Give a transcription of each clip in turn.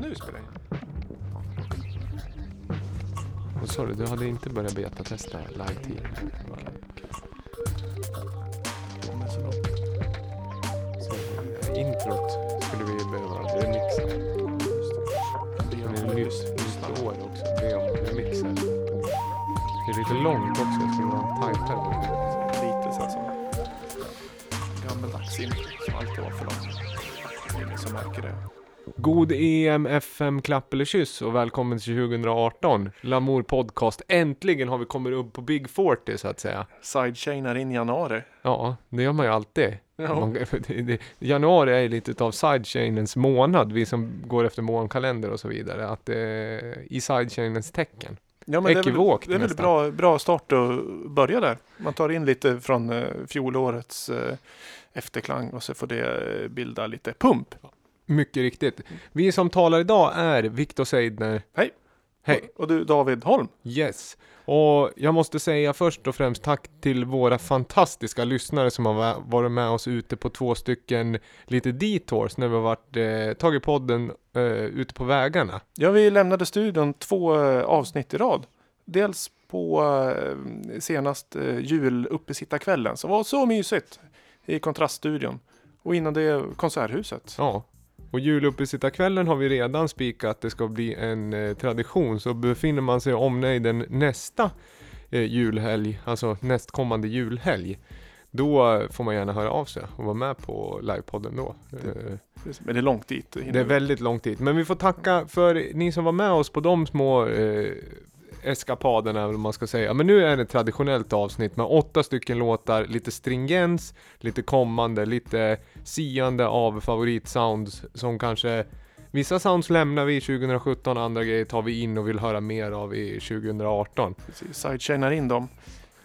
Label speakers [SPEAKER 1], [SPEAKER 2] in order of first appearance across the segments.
[SPEAKER 1] Nu spelar jag.
[SPEAKER 2] Vad sa du? Du hade inte börjat betatesta
[SPEAKER 1] så långt.
[SPEAKER 2] Så eh, introt skulle vi behöva remixa. Men det är nytt år också. Be om remixer. Det är lite långt också så det var tajtare.
[SPEAKER 1] Lite så här som gammeldags intro som alltid var för långt. Det är ingen som märker det.
[SPEAKER 2] God EM, FM, klapp eller kyss och välkommen till 2018. Lamour podcast. Äntligen har vi kommit upp på Big 40 så att säga.
[SPEAKER 1] Sidechainar in januari.
[SPEAKER 2] Ja, det gör man ju alltid.
[SPEAKER 1] Ja.
[SPEAKER 2] Man, det, det, januari är ju lite av sidechainens månad, vi som går efter månkalender och så vidare. Att det är i sidechainens tecken.
[SPEAKER 1] Ja, men det är väl,
[SPEAKER 2] Ekivokt
[SPEAKER 1] det är väl
[SPEAKER 2] nästan.
[SPEAKER 1] bra, bra start att börja där. Man tar in lite från eh, fjolårets eh, efterklang och så får det eh, bilda lite pump.
[SPEAKER 2] Mycket riktigt. Vi som talar idag är Viktor Seidner.
[SPEAKER 1] Hej.
[SPEAKER 2] Hej.
[SPEAKER 1] Och, du David Holm.
[SPEAKER 2] Yes. Och jag måste säga först och främst tack till våra fantastiska lyssnare som har va- varit med oss ute på två stycken lite detours när vi har varit, eh, tagit podden eh, ute på vägarna.
[SPEAKER 1] Ja, vi lämnade studion två eh, avsnitt i rad. Dels på eh, senast eh, juluppesittarkvällen som var så mysigt i Kontraststudion. Och innan det Konserthuset.
[SPEAKER 2] Ja. Och juluppesittarkvällen har vi redan spikat, det ska bli en eh, tradition. Så befinner man sig i omnejden nästa eh, julhelg, alltså nästkommande julhelg, då eh, får man gärna höra av sig och vara med på livepodden då. Eh,
[SPEAKER 1] Men det är långt dit. hinner
[SPEAKER 2] Det är väldigt långt dit. Men vi får tacka för ni som var med oss på de små eh, eskapaderna, eller vad man ska säga. Men nu är det ett traditionellt avsnitt med åtta stycken låtar, lite stringens, lite kommande, lite siande av favoritsounds som kanske Vissa sounds lämnar vi 2017, andra grejer tar vi in och vill höra mer av i 2018.
[SPEAKER 1] Precis, Sidechainar in dem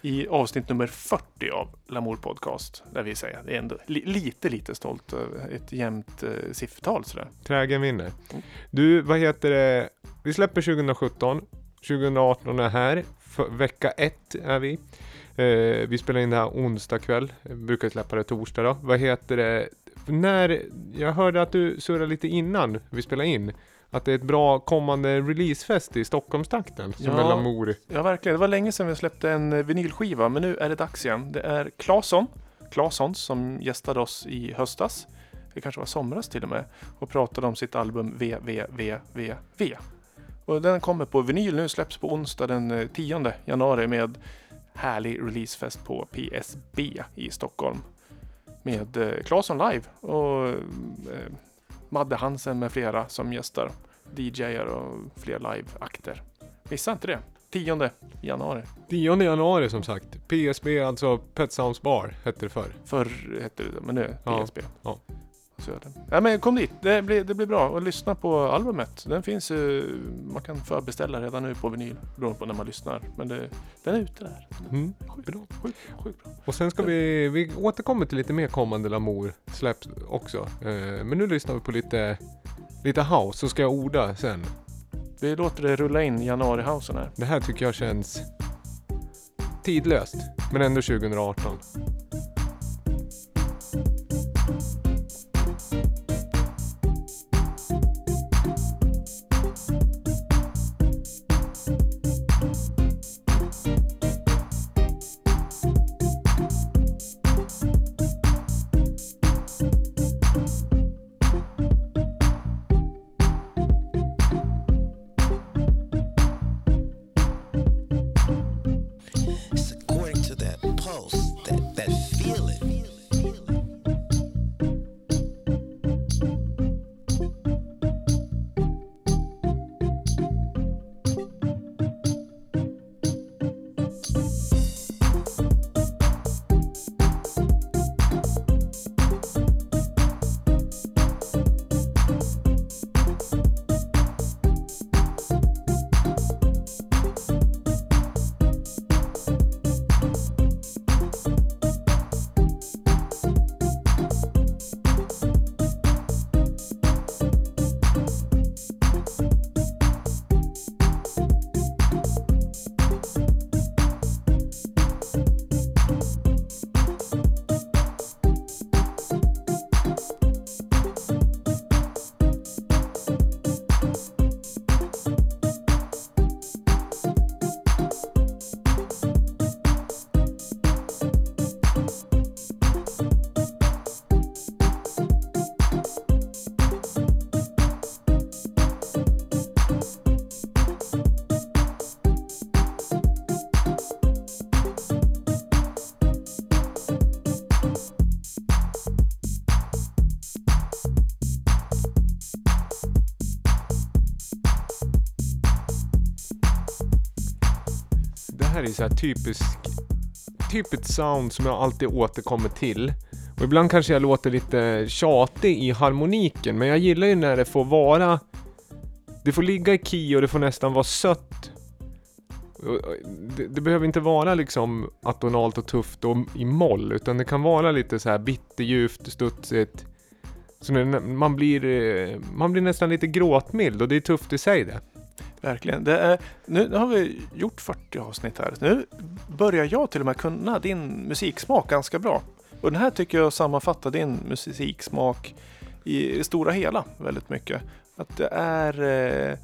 [SPEAKER 1] i avsnitt nummer 40 av Lamour Podcast. Där vi säger, det är ändå li, lite, lite stolt över ett jämnt eh, siffrtal sådär.
[SPEAKER 2] Trägen vinner. Du, vad heter det? Vi släpper 2017. 2018 är här. För, vecka ett är vi. Eh, vi spelar in det här onsdag kväll. Jag brukar släppa det torsdag då. Vad heter det? När, jag hörde att du surrade lite innan vi spelade in. Att det är ett bra kommande releasefest i Stockholmstrakten. Som
[SPEAKER 1] Ja.
[SPEAKER 2] Lamour.
[SPEAKER 1] Ja, verkligen. Det var länge sedan vi släppte en eh, vinylskiva, men nu är det dags igen. Det är Claesson, Claessons, som gästade oss i höstas. Det kanske var somras till och med. Och pratade om sitt album VVVVV. Och den kommer på vinyl nu, släpps på onsdag den eh, 10 januari med härlig releasefest på PSB i Stockholm. Med eh, Claesson live och eh, Madde Hansen med flera som gästar. DJar och fler liveakter. Missa inte det. 10 januari.
[SPEAKER 2] 10 januari som sagt. PSB, alltså Pet Sounds Bar, hette det förr.
[SPEAKER 1] Förr hette det men nu är det
[SPEAKER 2] Ja,
[SPEAKER 1] PSB.
[SPEAKER 2] ja.
[SPEAKER 1] Men kom dit. Det blir, det blir bra. Och lyssna på albumet. Den finns ju, man kan förbeställa redan nu på vinyl. Beroende på när man lyssnar. Men det, den är ute där.
[SPEAKER 2] Mm.
[SPEAKER 1] Sjukt bra. Sjukt, sjukt bra.
[SPEAKER 2] Och sen ska vi, vi återkommer till lite mer kommande Lamour släpps också. Eh, men nu lyssnar vi på lite, lite house, så ska jag orda sen.
[SPEAKER 1] Vi låter det rulla in januarihausen här.
[SPEAKER 2] Det här tycker jag känns tidlöst, men ändå 2018. Här är så här typisk, typiskt sound som jag alltid återkommer till. Och ibland kanske jag låter lite tjatig i harmoniken, men jag gillar ju när det får vara det får ligga i key och det får nästan vara sött. Det, det, behöver inte vara liksom atonalt och tufft och i moll, utan det kan vara lite så här bitterljuvt, studsigt. Så man blir, eh, man blir nästan lite gråtmild och det är tufft i sig det.
[SPEAKER 1] Verkligen. Är, nu, nu har vi gjort 40 avsnitt här. Nu börjar jag till och med kunna din musiksmak ganska bra. Och den här tycker jag sammanfattar din musiksmak i det stora hela väldigt mycket. Att det är eh,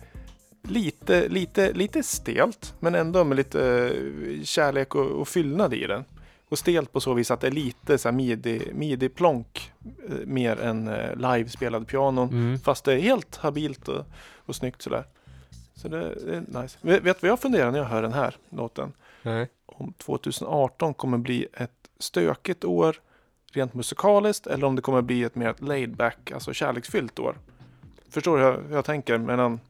[SPEAKER 1] lite, lite, lite stelt men ändå med lite eh, kärlek och, och fyllnad i den. Och stelt på så vis att det är lite så midi, midi-plonk eh, mer än eh, live-spelad pianon. Mm. Fast det är helt habilt och, och snyggt sådär. Så det, det är nice. Vet, du vad jag funderar när jag hör den här låten?
[SPEAKER 2] Nej.
[SPEAKER 1] Om 2018 kommer bli ett stökigt år rent musikaliskt eller om det kommer bli ett mer laid back, alltså kärleksfyllt år. Förstår du hur jag tänker? Medan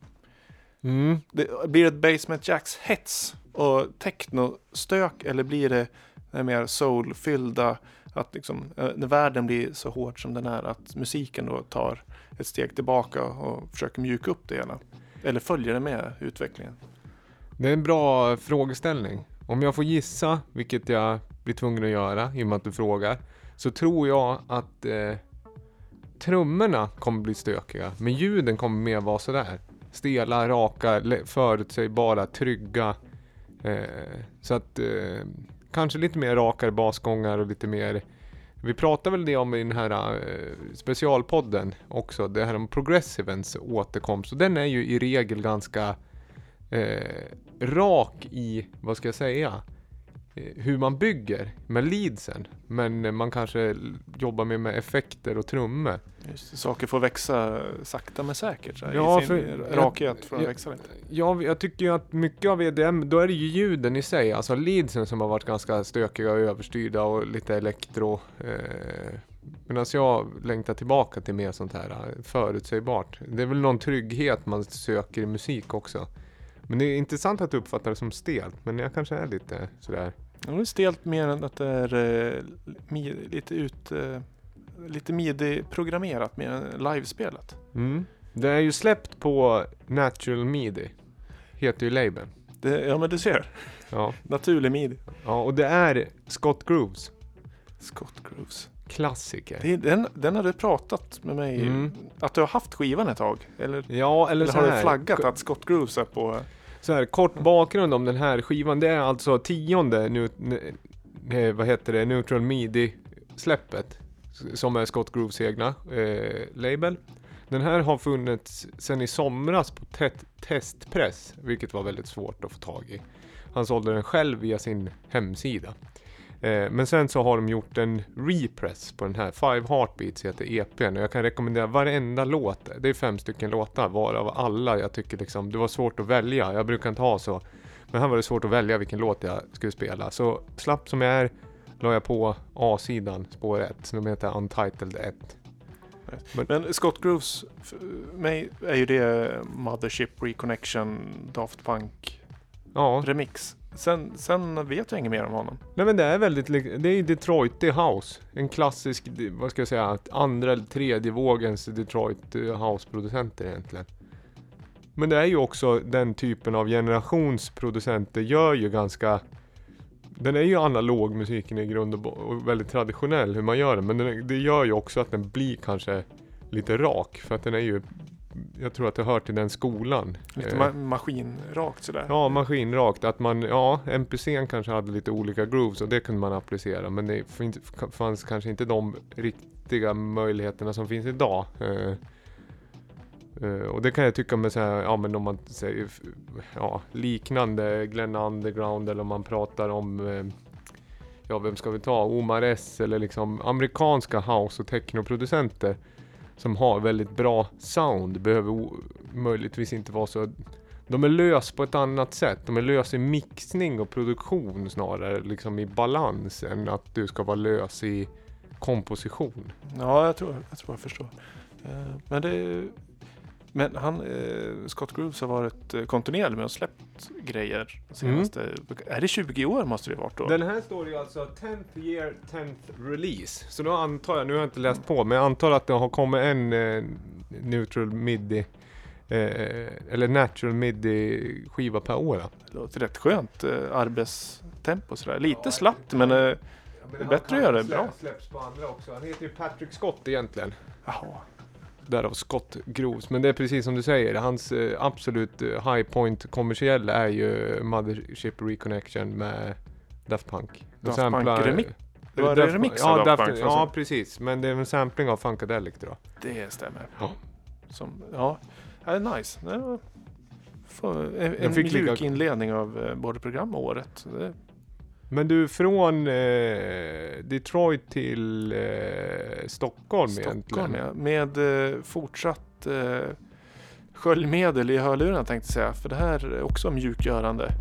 [SPEAKER 2] mm.
[SPEAKER 1] det, blir det ett Basement Jacks hets och techno-stök eller blir det det mer soulfyllda att liksom, eh, när världen blir så hård som den är att musiken då tar ett steg tillbaka och försöker mjuka upp det hela. Eller följer det med utvecklingen?
[SPEAKER 2] Det är en bra frågeställning. Om jag får gissa, vilket jag blir tvungen att göra i och med att du frågar, så tror jag att eh, trummorna kommer bli stökiga, men ljuden kommer mer vara sådär. Stela, raka, förutsägbara, trygga. Eh, så att eh, kanske lite mer rakare basgångar och lite mer vi pratade väl det om i den här eh, specialpodden också, det här om progressivens återkomst. Och den är ju i regel ganska eh, rak i, vad ska jag säga, hur man bygger med leadsen. Men man kanske jobbar mer med effekter och trummor.
[SPEAKER 1] Saker får växa sakta men säkert. Så ja, i sin för, rakhet får
[SPEAKER 2] jag,
[SPEAKER 1] växa lite.
[SPEAKER 2] Ja, jag tycker ju att mycket av EDM, då är det ju ljuden i sig. Alltså leadsen som har varit ganska stökiga och överstyrda och lite elektro. Eh, Medan jag längtar tillbaka till mer sånt här eh, förutsägbart. Det är väl någon trygghet man söker i musik också. Men det är intressant att du uppfattar det som stelt, men jag kanske är lite sådär.
[SPEAKER 1] Det är stelt mer än att det är eh, lite ut... Eh, lite midi-programmerat mer än livespelat.
[SPEAKER 2] Mm. Det är ju släppt på Natural Midi. Heter ju labeln.
[SPEAKER 1] Det, ja men du ser.
[SPEAKER 2] Ja.
[SPEAKER 1] Naturlig midi.
[SPEAKER 2] Ja och det är Scott Grooves.
[SPEAKER 1] Scott Grooves.
[SPEAKER 2] Klassiker.
[SPEAKER 1] Det, den, den har du pratat med mig mm. Att du har haft skivan ett tag? Eller,
[SPEAKER 2] ja eller, eller
[SPEAKER 1] har du flaggat att Scott Grooves är på
[SPEAKER 2] så här, kort bakgrund om den här skivan. Det är alltså tionde nu, ne, vad heter det, Neutral Midi släppet. Som är Scott Grooves egna eh, label. Den här har funnits sedan i somras på te testpress, vilket var väldigt svårt att få tag i. Han sålde den själv via sin hemsida. Eh, men sen så har de gjort en repress på den här. Five Heartbeats heter EPn och jag kan rekommendera varenda låt. Det är fem stycken låtar varav alla jag tycker liksom, det var svårt att välja. Jag brukar inte ha så. Men här var det svårt att välja vilken låt jag skulle spela. Så slapp som jag är la jag på A-sidan, spår 1. Som heter Untitled 1.
[SPEAKER 1] Men, Men Scott Grooves, för mig är ju det Mothership Reconnection Daft Punk ja. remix. Sen, sen vet jag inget mer om honom.
[SPEAKER 2] Nej men det är väldigt, det är Detroit, house. En klassisk, vad ska jag säga, andra eller tredje vågens Detroit eh, house-producenter egentligen. Men det är ju också den typen av generationsproducenter gör ju ganska den är ju analog musiken i grund och, och väldigt traditionell hur man gör den. Men den, det gör ju också att den blir kanske lite rak. För att den är ju jag tror att det hör till den skolan.
[SPEAKER 1] Lite ma maskinrakt sådär?
[SPEAKER 2] Ja, maskinrakt. Att man, ja, MPCn kanske hade lite olika grooves och det kunde man applicera. Men det fanns kanske inte de riktiga möjligheterna som finns idag. Uh, uh, och det kan jag tycka med så här, ja men om man säger ja, liknande Glenn Underground eller om man pratar om uh, Ja, vem ska vi ta? Omar S eller liksom amerikanska house och technoproducenter som har väldigt bra sound behöver möjligtvis inte vara så de är lös på ett annat sätt. De är lös i mixning och produktion snarare, liksom i balans än att du ska vara lös i komposition.
[SPEAKER 1] Ja, jag tror jag, tror jag förstår. Eh, men det men han, eh, Scott Grooves har varit eh, kontinuerlig med att släppt grejer senaste, är det 20 år måste det varit då?
[SPEAKER 2] Den här står ju alltså 10th year, 10th release. Så då antar jag, nu har jag inte läst på, men jag antar att det har kommit en eh, neutral midi eh, eller natural midi skiva per år.
[SPEAKER 1] Det låter rätt skönt eh, arbetstempo sådär. Lite
[SPEAKER 2] Ja,
[SPEAKER 1] slappt men, eh,
[SPEAKER 2] Ja,
[SPEAKER 1] Det är
[SPEAKER 2] han
[SPEAKER 1] bättre att göra det bra.
[SPEAKER 2] släpps på andra också. Han heter ju Patrick Scott egentligen.
[SPEAKER 1] jaha.
[SPEAKER 2] Därav Scott Grooves. Men det är precis som du säger, hans eh, absolut eh, high point kommersiella är ju Mothership Reconnection med Daft Punk.
[SPEAKER 1] Daft
[SPEAKER 2] samplar-
[SPEAKER 1] Punk remix? Det var
[SPEAKER 2] Daft-
[SPEAKER 1] remix
[SPEAKER 2] ja,
[SPEAKER 1] Daft Punk,
[SPEAKER 2] Ja,
[SPEAKER 1] alltså.
[SPEAKER 2] precis. Men det är en sampling av Funkadelic då.
[SPEAKER 1] Det stämmer.
[SPEAKER 2] Ja.
[SPEAKER 1] Som, ja, det är nice. Det var, en en mjuk
[SPEAKER 2] lika-
[SPEAKER 1] inledning av eh, både program och året. Det,
[SPEAKER 2] men du, från eh, Detroit till eh, Stockholm,
[SPEAKER 1] Stockholm
[SPEAKER 2] egentligen.
[SPEAKER 1] ja. Med eh, fortsatt eh, sköljmedel i hörlurarna tänkte jag säga. För det här är också mjukgörande.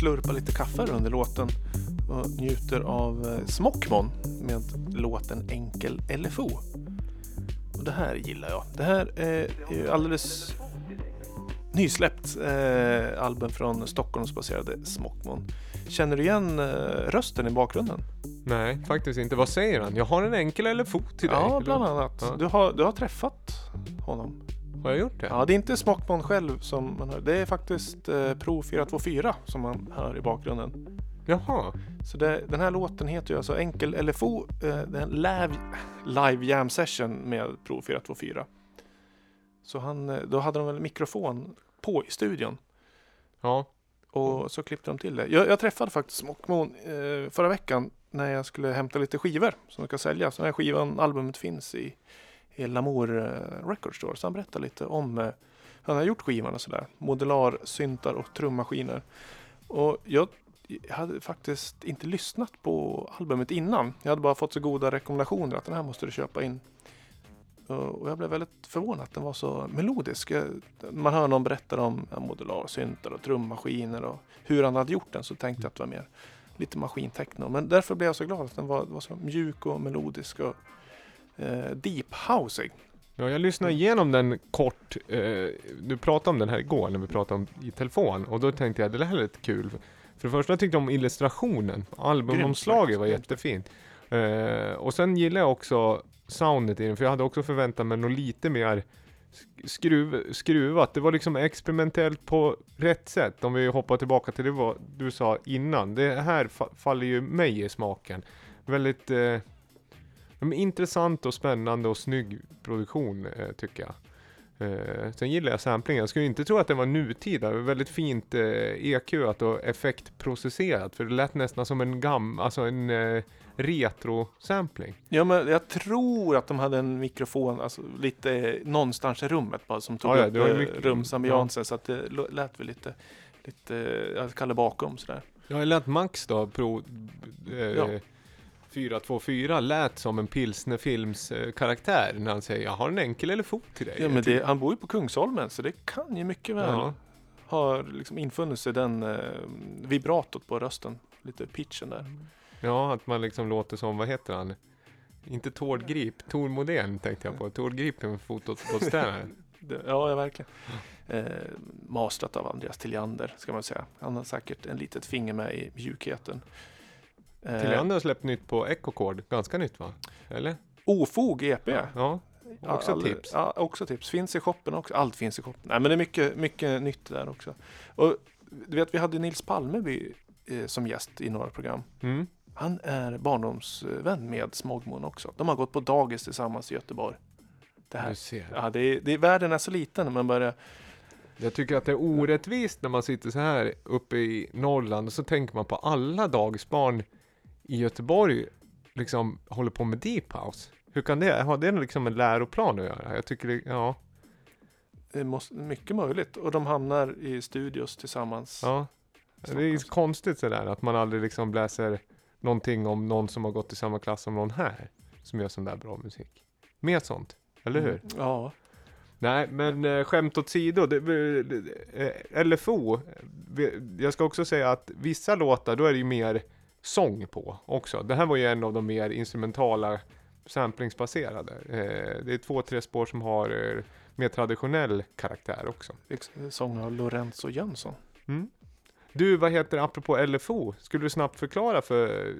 [SPEAKER 1] Slurpar lite kaffe under låten och njuter av eh, Smockmon med låten Enkel LFO. Och det här gillar jag. Det här är ju alldeles nysläppt eh, album från Stockholmsbaserade Smockmon. Känner du igen eh, rösten i bakgrunden?
[SPEAKER 2] Nej, faktiskt inte. Vad säger han? Jag har en enkel fot till dig.
[SPEAKER 1] Ja, bland annat.
[SPEAKER 2] Ja.
[SPEAKER 1] Du, har, du har träffat honom.
[SPEAKER 2] Har jag gjort det?
[SPEAKER 1] Ja, det är inte Smockmon själv som man hör. Det är faktiskt eh, Pro 424 som man hör i bakgrunden.
[SPEAKER 2] Jaha.
[SPEAKER 1] Så det, den här låten heter ju alltså Enkel LFO. Eh, det är en live, live jam session med Pro 424. Så han, eh, då hade de väl mikrofon på i studion.
[SPEAKER 2] Ja.
[SPEAKER 1] Och så klippte de till det. Jag, jag träffade faktiskt Smockmon eh, förra veckan när jag skulle hämta lite skivor som ska säljas. Den här skivan, albumet finns i, i Lamour eh, Record Store. Så han berättade lite om hur han har gjort skivan och sådär. Modular, syntar och trummaskiner. Och jag hade faktiskt inte lyssnat på albumet innan. Jag hade bara fått så goda rekommendationer att den här måste du köpa in. Och jag blev väldigt förvånad att den var så melodisk. Man hör någon berätta om modular, syntar och trummaskiner och hur han hade gjort den så tänkte jag att det var mer lite maskintechno. Men därför blev jag så glad att den var, var så mjuk och melodisk och eh, deep housing.
[SPEAKER 2] Ja, jag lyssnade igenom den kort. Eh, du pratade om den här igår när vi pratade om i telefon och då tänkte jag det här är lite kul. För det första tyckte jag om illustrationen. Albumomslaget var jättefint. Eh, och sen gillar jag också soundet i den, för jag hade också förväntat mig något lite mer sk- skruv, skruvat. Det var liksom experimentellt på rätt sätt. Om vi hoppar tillbaka till det du sa innan. Det här fa- faller ju mig i smaken. Väldigt eh, men intressant och spännande och snygg produktion eh, tycker jag. Eh, sen gillar jag samplingen. Jag skulle inte tro att den var nutida. Det var väldigt fint eh, EQat och effektprocesserat. För det lät nästan som en gam, alltså en eh, retro-sampling.
[SPEAKER 1] Ja, men jag tror att de hade en mikrofon alltså, lite någonstans i rummet bara som tog
[SPEAKER 2] Ja, ja,
[SPEAKER 1] upp
[SPEAKER 2] ju
[SPEAKER 1] eh, rumsambiansen. Så att det lät väl lite, lite jag kallar bakom sådär.
[SPEAKER 2] Ja, jag lät Max då, Pro eh,
[SPEAKER 1] Ja.
[SPEAKER 2] 424, lät som en pilsnerfilms eh, karaktär när han säger jag har en enkel eller fot till dig.
[SPEAKER 1] Ja, men det, han bor ju på Kungsholmen så det kan ju mycket väl
[SPEAKER 2] Ja.
[SPEAKER 1] ha liksom infunnit sig den eh, vibratot på rösten. Lite pitchen där.
[SPEAKER 2] Ja, att man liksom låter som, vad heter han? Inte Tord Grip, Tor Modén tänkte jag på. Tord Grip är en fotbollstränare.
[SPEAKER 1] Det, ja, ja, verkligen. Eh, mastrat av Andreas Tilliander ska man säga. Han har säkert en litet finger med i mjukheten. Eh,
[SPEAKER 2] Tilliander har släppt nytt på Echocord, ganska nytt va? Eller?
[SPEAKER 1] Ofog EP.
[SPEAKER 2] Ja, också
[SPEAKER 1] All-
[SPEAKER 2] tips.
[SPEAKER 1] Ja, också tips. Finns i shoppen också. Allt finns i shoppen. Nej, men det är mycket, mycket nytt där också. Och du vet, vi hade Nils Palmeby eh, som gäst i några program.
[SPEAKER 2] Mm.
[SPEAKER 1] Han är barndomsvän med Smogmon också. De har gått på dagis tillsammans i Göteborg. Det här.
[SPEAKER 2] Du ser.
[SPEAKER 1] Ja, det är, det är, världen är så liten när man börjar...
[SPEAKER 2] Jag tycker att det är orättvist när man sitter så här uppe i Norrland och så tänker man på alla dagisbarn i Göteborg liksom håller på med deep house. Hur kan det, har det liksom en läroplan att göra? Jag tycker det, ja,
[SPEAKER 1] Det är måste, mycket möjligt. Och de hamnar i studios tillsammans.
[SPEAKER 2] ja. Det är konstigt sådär att man aldrig liksom läser någonting om någon som har gått i samma klass som någon här. Som gör sån där bra musik. Mer sånt, eller hur?
[SPEAKER 1] Mm, Ja.
[SPEAKER 2] Nej, men eh, skämt åsido. Det, det, eh, LFO. Jag ska också säga att vissa låtar, då är det ju mer sång på också. Det här var ju en av de mer instrumentala samplingsbaserade. Eh, det är två, tre spår som har eh, mer traditionell karaktär också.
[SPEAKER 1] Sång av Lorenzo Jönsson.
[SPEAKER 2] Mm. Du, vad heter det, apropå LFO? Skulle du snabbt förklara för eh,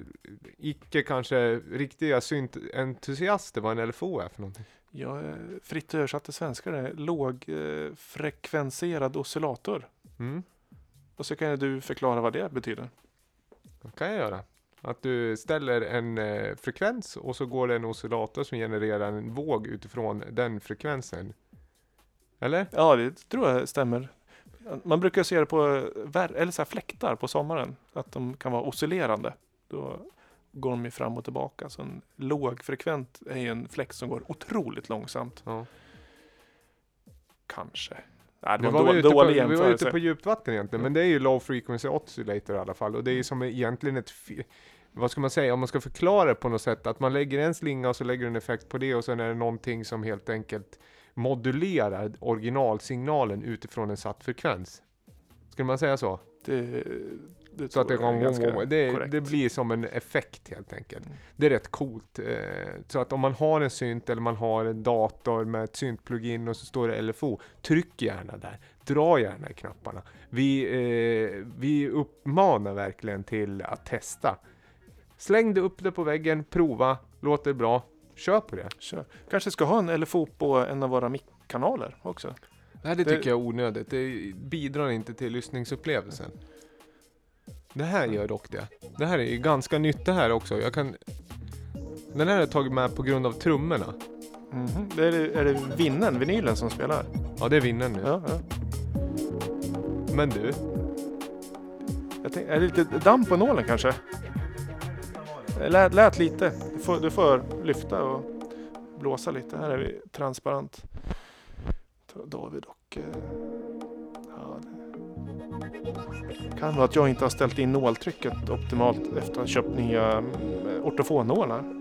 [SPEAKER 2] icke kanske riktiga syntentusiaster vad en LFO är för någonting?
[SPEAKER 1] Jag eh, fritt översatt till svenska det är lågfrekvenserad oscillator.
[SPEAKER 2] Mm.
[SPEAKER 1] Och så kan du förklara vad det betyder.
[SPEAKER 2] Det kan jag göra. Att du ställer en eh, frekvens och så går det en oscillator som genererar en våg utifrån den frekvensen. Eller?
[SPEAKER 1] Ja, det tror jag stämmer. Man brukar se det på eh, eller så här fläktar på sommaren. Att de kan vara oscillerande. Då går de ju fram och tillbaka. Så en lågfrekvent är ju en fläkt som går otroligt långsamt.
[SPEAKER 2] Ja.
[SPEAKER 1] Kanske. Nej, det var
[SPEAKER 2] var
[SPEAKER 1] en då,
[SPEAKER 2] ute på,
[SPEAKER 1] dålig
[SPEAKER 2] vi var ute på djupt vatten egentligen, men det är ju low frequency oscillator i alla fall. Och det är ju som egentligen ett, vad ska man säga, om man ska förklara det på något sätt, att man lägger en slinga och så lägger en effekt på det och sen är det någonting som helt enkelt modulerar originalsignalen utifrån en satt frekvens. Skulle man säga så?
[SPEAKER 1] Det, det
[SPEAKER 2] Så att det,
[SPEAKER 1] ganska
[SPEAKER 2] det, det blir som en effekt helt enkelt.
[SPEAKER 1] Mm.
[SPEAKER 2] Det är rätt coolt. eh, Så att om man har en synt eller man har en dator med ett syntplugin och så står det LFO, tryck gärna där. Dra gärna i knapparna. Vi, eh, vi uppmanar verkligen till att testa. Släng det upp det på väggen, prova, låter bra, kör på det.
[SPEAKER 1] Kör. Kanske ska ha en LFO på en av våra mic-kanaler också.
[SPEAKER 2] Nej, det
[SPEAKER 1] Det-
[SPEAKER 2] tycker jag är onödigt. Det bidrar inte till lyssningsupplevelsen. Det här gör dock det. Det här är ju ganska nytt det här också. Jag kan... Den här har jag tagit med på grund av trummorna.
[SPEAKER 1] Mhm. Det är, är det vinnen, vinylen som spelar?
[SPEAKER 2] Ja, det är vinnaren nu.
[SPEAKER 1] Ja, ja.
[SPEAKER 2] Men du,
[SPEAKER 1] tänk, är det lite damm på nålen kanske? Det Lät, lät lite. Du får, du får lyfta och blåsa lite. Här är vi transparent. David och... eh, Ja, det kan vara att jag inte har ställt in nåltrycket optimalt efter att ha köpt nya eh, ortofonnålar.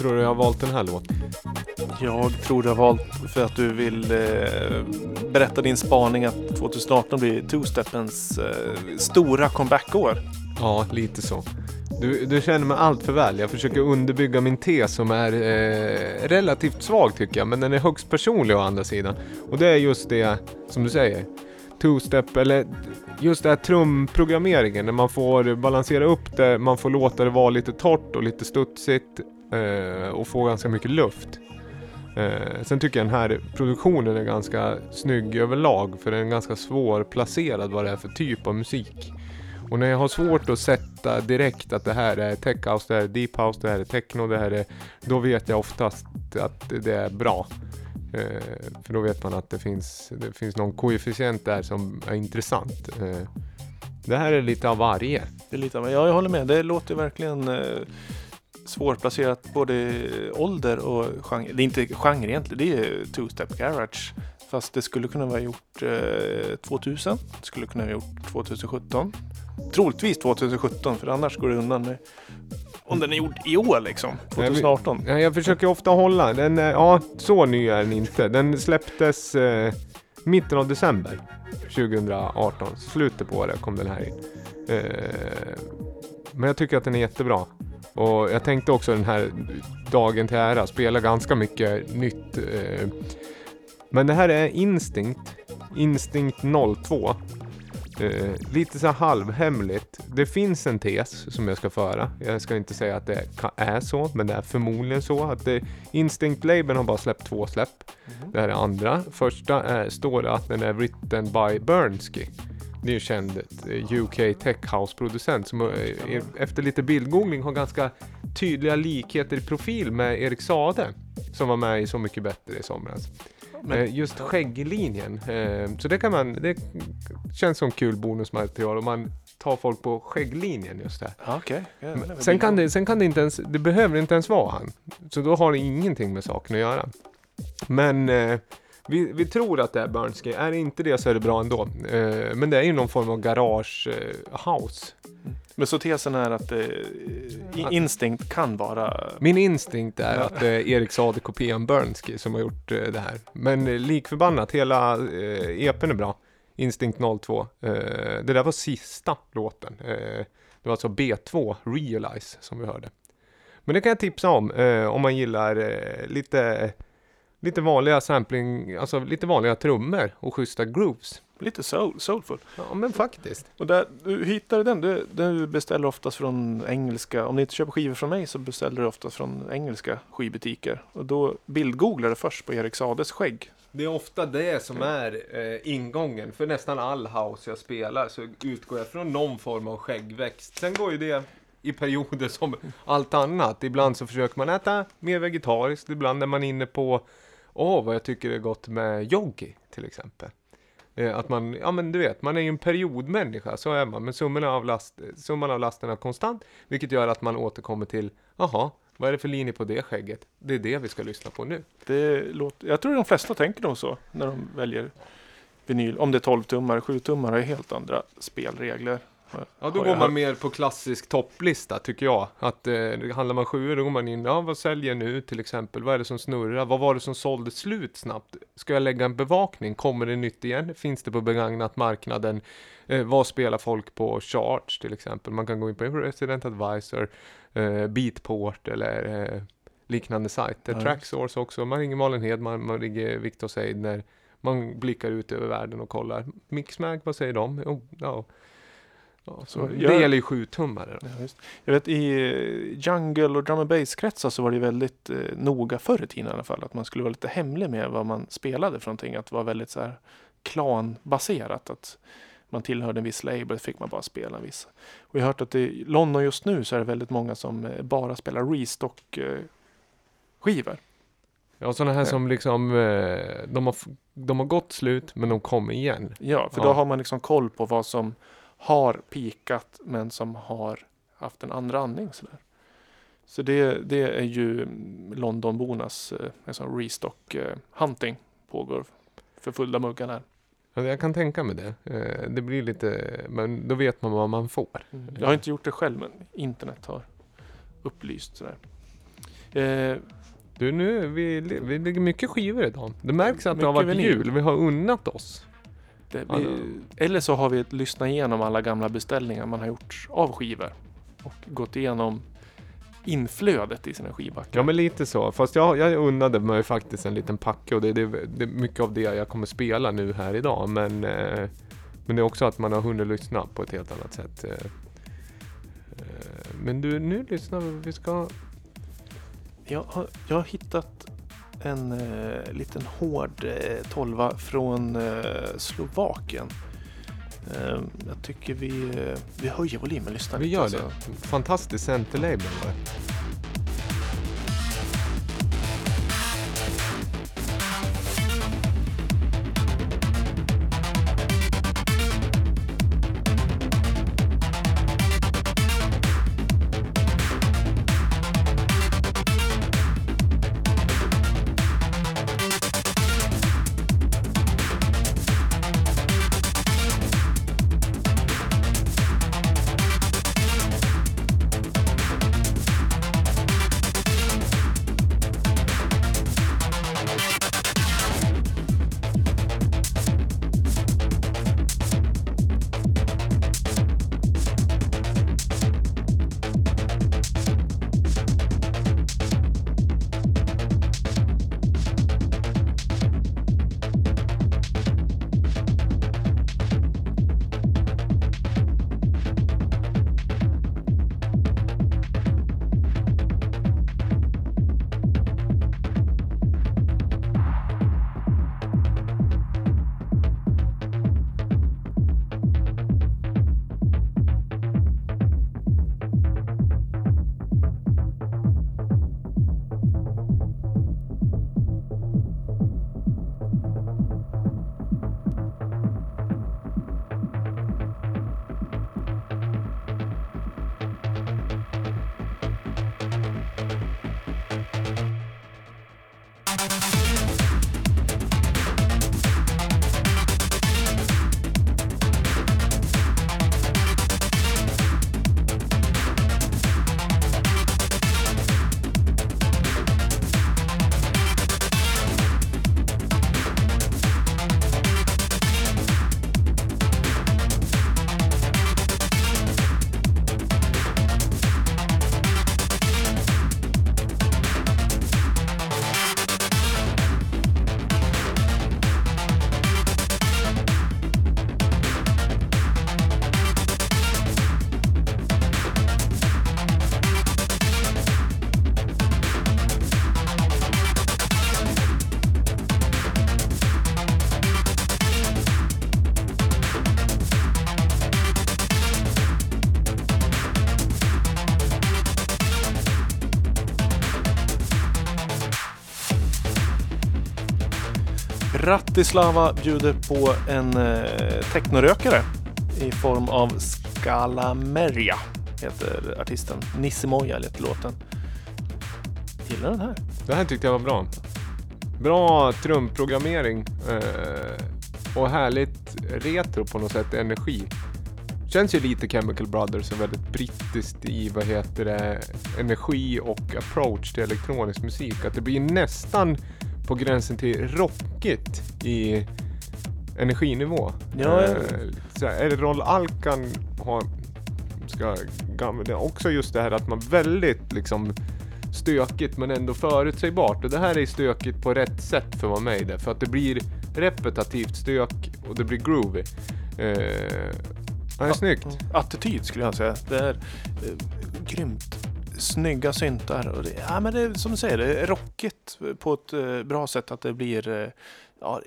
[SPEAKER 2] Tror du jag har valt den här låten?
[SPEAKER 1] Jag tror du har valt för att du vill eh, berätta din spaning att 2018 blir two-steppens eh, stora comeback-år.
[SPEAKER 2] Ja, lite så. Du, du känner mig allt för väl. Jag försöker underbygga min tes som är eh, relativt svag tycker jag, men den är högst personlig å andra sidan. Och det är just det, som du säger, two-step, eller just det här trumprogrammeringen, när man får balansera upp det, man får låta det vara lite torrt och lite studsigt Eh, och få ganska mycket luft. Eh, sen tycker jag den här produktionen är ganska snygg överlag, för den är ganska svårplacerad vad det är för typ av musik. Och när jag har svårt att sätta direkt att det här är tech house, det här är deep house, det här är techno, det här är... Då vet jag oftast att det är bra. Eh, för då vet man att det finns, det finns någon koefficient där som är intressant. Eh, det här är lite av varje.
[SPEAKER 1] Det är lite av, ja, jag håller med. Det låter verkligen eh, svårplacerat både ålder och genre. Det är inte genre egentligen, det är two-step garage. Fast det skulle kunna vara gjort eh, 2000, det skulle kunna vara gjort 2017. Troligtvis 2017 för annars går det undan med om den är gjord i år liksom, 2018.
[SPEAKER 2] Ja, jag försöker ofta hålla, den, är- ja så ny är den inte. Den släpptes eh, mitten av december 2018. Slutet på det kom den här in. Eh, men jag tycker att den är jättebra. Och jag tänkte också den här dagen till ära spela ganska mycket nytt. Eh, men det här är Instinct. Instinct 02. Eh, lite så här halvhemligt. Det finns en tes som jag ska föra. Jag ska inte säga att det är så, men det är förmodligen så att det, Instinct-labeln har bara släppt två släpp. Det här är andra. Första är, står det att den är written by Bernsky. Det är ju känd eh, UK tech house-producent som eh, efter lite bildgoogling har ganska tydliga likheter i profil med Erik Sade som var med i Så mycket bättre i somras.
[SPEAKER 1] Men-
[SPEAKER 2] Eh, just skägglinjen. Så det kan man, det känns som kul bonusmaterial om man tar folk på skägglinjen just där.
[SPEAKER 1] Är väl
[SPEAKER 2] Sen kan det, sen kan det inte ens, det behöver inte ens vara han. Så då har det ingenting med saken att göra. Men vi, vi tror att det är Bernsky. Är det inte det så är det bra ändå. Eh, men det är ju någon form av garage eh, house.
[SPEAKER 1] Men så tesen är att eh, instinkt kan vara...
[SPEAKER 2] Min instinkt är att det är Erik Sade kopian Bernsky som har gjort eh, det här. Men eh, likförbannat, hela eh, EPn är bra. Instinct 02. Eh, det där var sista låten. Eh, det var alltså B2, Realize, som vi hörde. Men det kan jag tipsa om, eh, om man gillar eh, lite, lite vanliga sampling, alltså lite vanliga trummor och schyssta grooves.
[SPEAKER 1] Lite soul, soulful.
[SPEAKER 2] Ja, men faktiskt.
[SPEAKER 1] Och där, du hittar den, du, du beställer oftast från engelska. Om ni inte köper skivor från mig så beställer du oftast från engelska skivbutiker. Och då bildgooglar du först på Erik Sades skägg.
[SPEAKER 2] Det är ofta det som är eh, ingången. För nästan all house jag spelar så utgår jag från någon form av skäggväxt. Sen går ju det i perioder som allt annat. Ibland så försöker man äta mer vegetariskt. Ibland är man inne på, åh vad jag tycker det är gott med yogi till exempel. Eh, att man, ja men du vet, man är ju en periodmänniska, så är man. Men summan av, last, summan av lasten är konstant, vilket gör att man återkommer till, jaha, vad är det för linje på det skägget? Det är det vi ska lyssna på nu.
[SPEAKER 1] Det låter, jag tror de flesta tänker nog så när de väljer vinyl. Om det är 12 tummar, 7 tummar är helt andra spelregler.
[SPEAKER 2] Ja, då går man mer på klassisk topplista tycker jag. Att eh, handlar man sjuor då går man in, ja vad säljer nu till exempel? Vad är det som snurrar? Vad var det som sålde slut snabbt? Ska jag lägga en bevakning? Kommer det nytt igen? Finns det på begagnat marknaden? Eh, vad spelar folk på charts till exempel? Man kan gå in på Resident Advisor, eh, Beatport eller eh, liknande sajter.
[SPEAKER 1] Ja,
[SPEAKER 2] Tracksource också. Man ringer Malin Hedman, man ringer Victor Seidner. Man blickar ut över världen och kollar. Mixmag, vad säger de? Jo, ja. Ja, så
[SPEAKER 1] Så
[SPEAKER 2] det
[SPEAKER 1] jag-
[SPEAKER 2] gäller ju sjutummare.
[SPEAKER 1] Ja. Jag vet i eh, jungle och drum and bass-kretsar så var det väldigt eh, noga förr i tiden i alla fall. Att man skulle vara lite hemlig med vad man spelade för någonting. Att det var väldigt så här klanbaserat. Att man tillhörde en viss label fick man bara spela en viss. Och jag har hört att i London just nu så är det väldigt många som eh, bara spelar restock eh.
[SPEAKER 2] Ja, sådana här som liksom, de, har, de har gått slut men de kommer igen.
[SPEAKER 1] Ja, för
[SPEAKER 2] Ja.
[SPEAKER 1] då har man liksom koll på vad som har pikat men som har haft en andra andning. Sådär. Så det, det är ju mm, Londonbornas eh, en sån restock eh, hunting pågår för fulla muggar här.
[SPEAKER 2] Ja, jag kan tänka mig det. Eh, det blir lite, men då vet man vad man får.
[SPEAKER 1] Jag har inte gjort det själv men internet har upplyst sådär. Eh,
[SPEAKER 2] Du nu, vi, vi lägger mycket skivor idag. Det märks att det har varit
[SPEAKER 1] vinyl.
[SPEAKER 2] jul. Vi har unnat oss.
[SPEAKER 1] Det, vi, eller så har vi lyssnat igenom alla gamla beställningar man har gjort av skivor. Och gått igenom inflödet i sina skivbackar.
[SPEAKER 2] Ja men lite så. Fast jag, jag unnade mig faktiskt en liten packe och det, det, det är mycket av det jag kommer spela nu här idag. Men, eh, men det är också att man har hunnit lyssna på ett helt annat sätt. Eh, eh, men du, nu lyssnar vi. Vi ska...
[SPEAKER 1] Jag har, jag har hittat en eh, liten hård eh, tolva från eh, Slovakien. Eh, jag tycker vi, eh, vi höjer volymen lyssnar
[SPEAKER 2] Vi
[SPEAKER 1] lite.
[SPEAKER 2] gör
[SPEAKER 1] alltså.
[SPEAKER 2] det. Fantastisk centerlabel
[SPEAKER 1] Bratislava bjuder på en eh, technorökare i form av Scalameria heter artisten. Nissemoja heter låten. Gillar den här.
[SPEAKER 2] Det här tyckte jag var bra. Bra trumprogrammering eh, och härligt retro på något sätt, energi. Känns ju lite Chemical Brothers och väldigt brittiskt i vad heter det, energi och approach till elektronisk musik. Att det blir nästan på gränsen till rockigt i energinivå.
[SPEAKER 1] Ja,
[SPEAKER 2] eh, så här, Errol Alkan har ska, också just det här att man väldigt liksom stökigt men ändå förutsägbart. Och det här är stökigt på rätt sätt för med i det. För att det blir repetitivt stök och det blir groovy. Eh, det är snyggt.
[SPEAKER 1] Attityd skulle jag säga. Det är eh, grymt snygga syntar. Och det, ja, men det är som du säger, det är rockigt på ett eh, bra sätt. Att det blir eh, ja,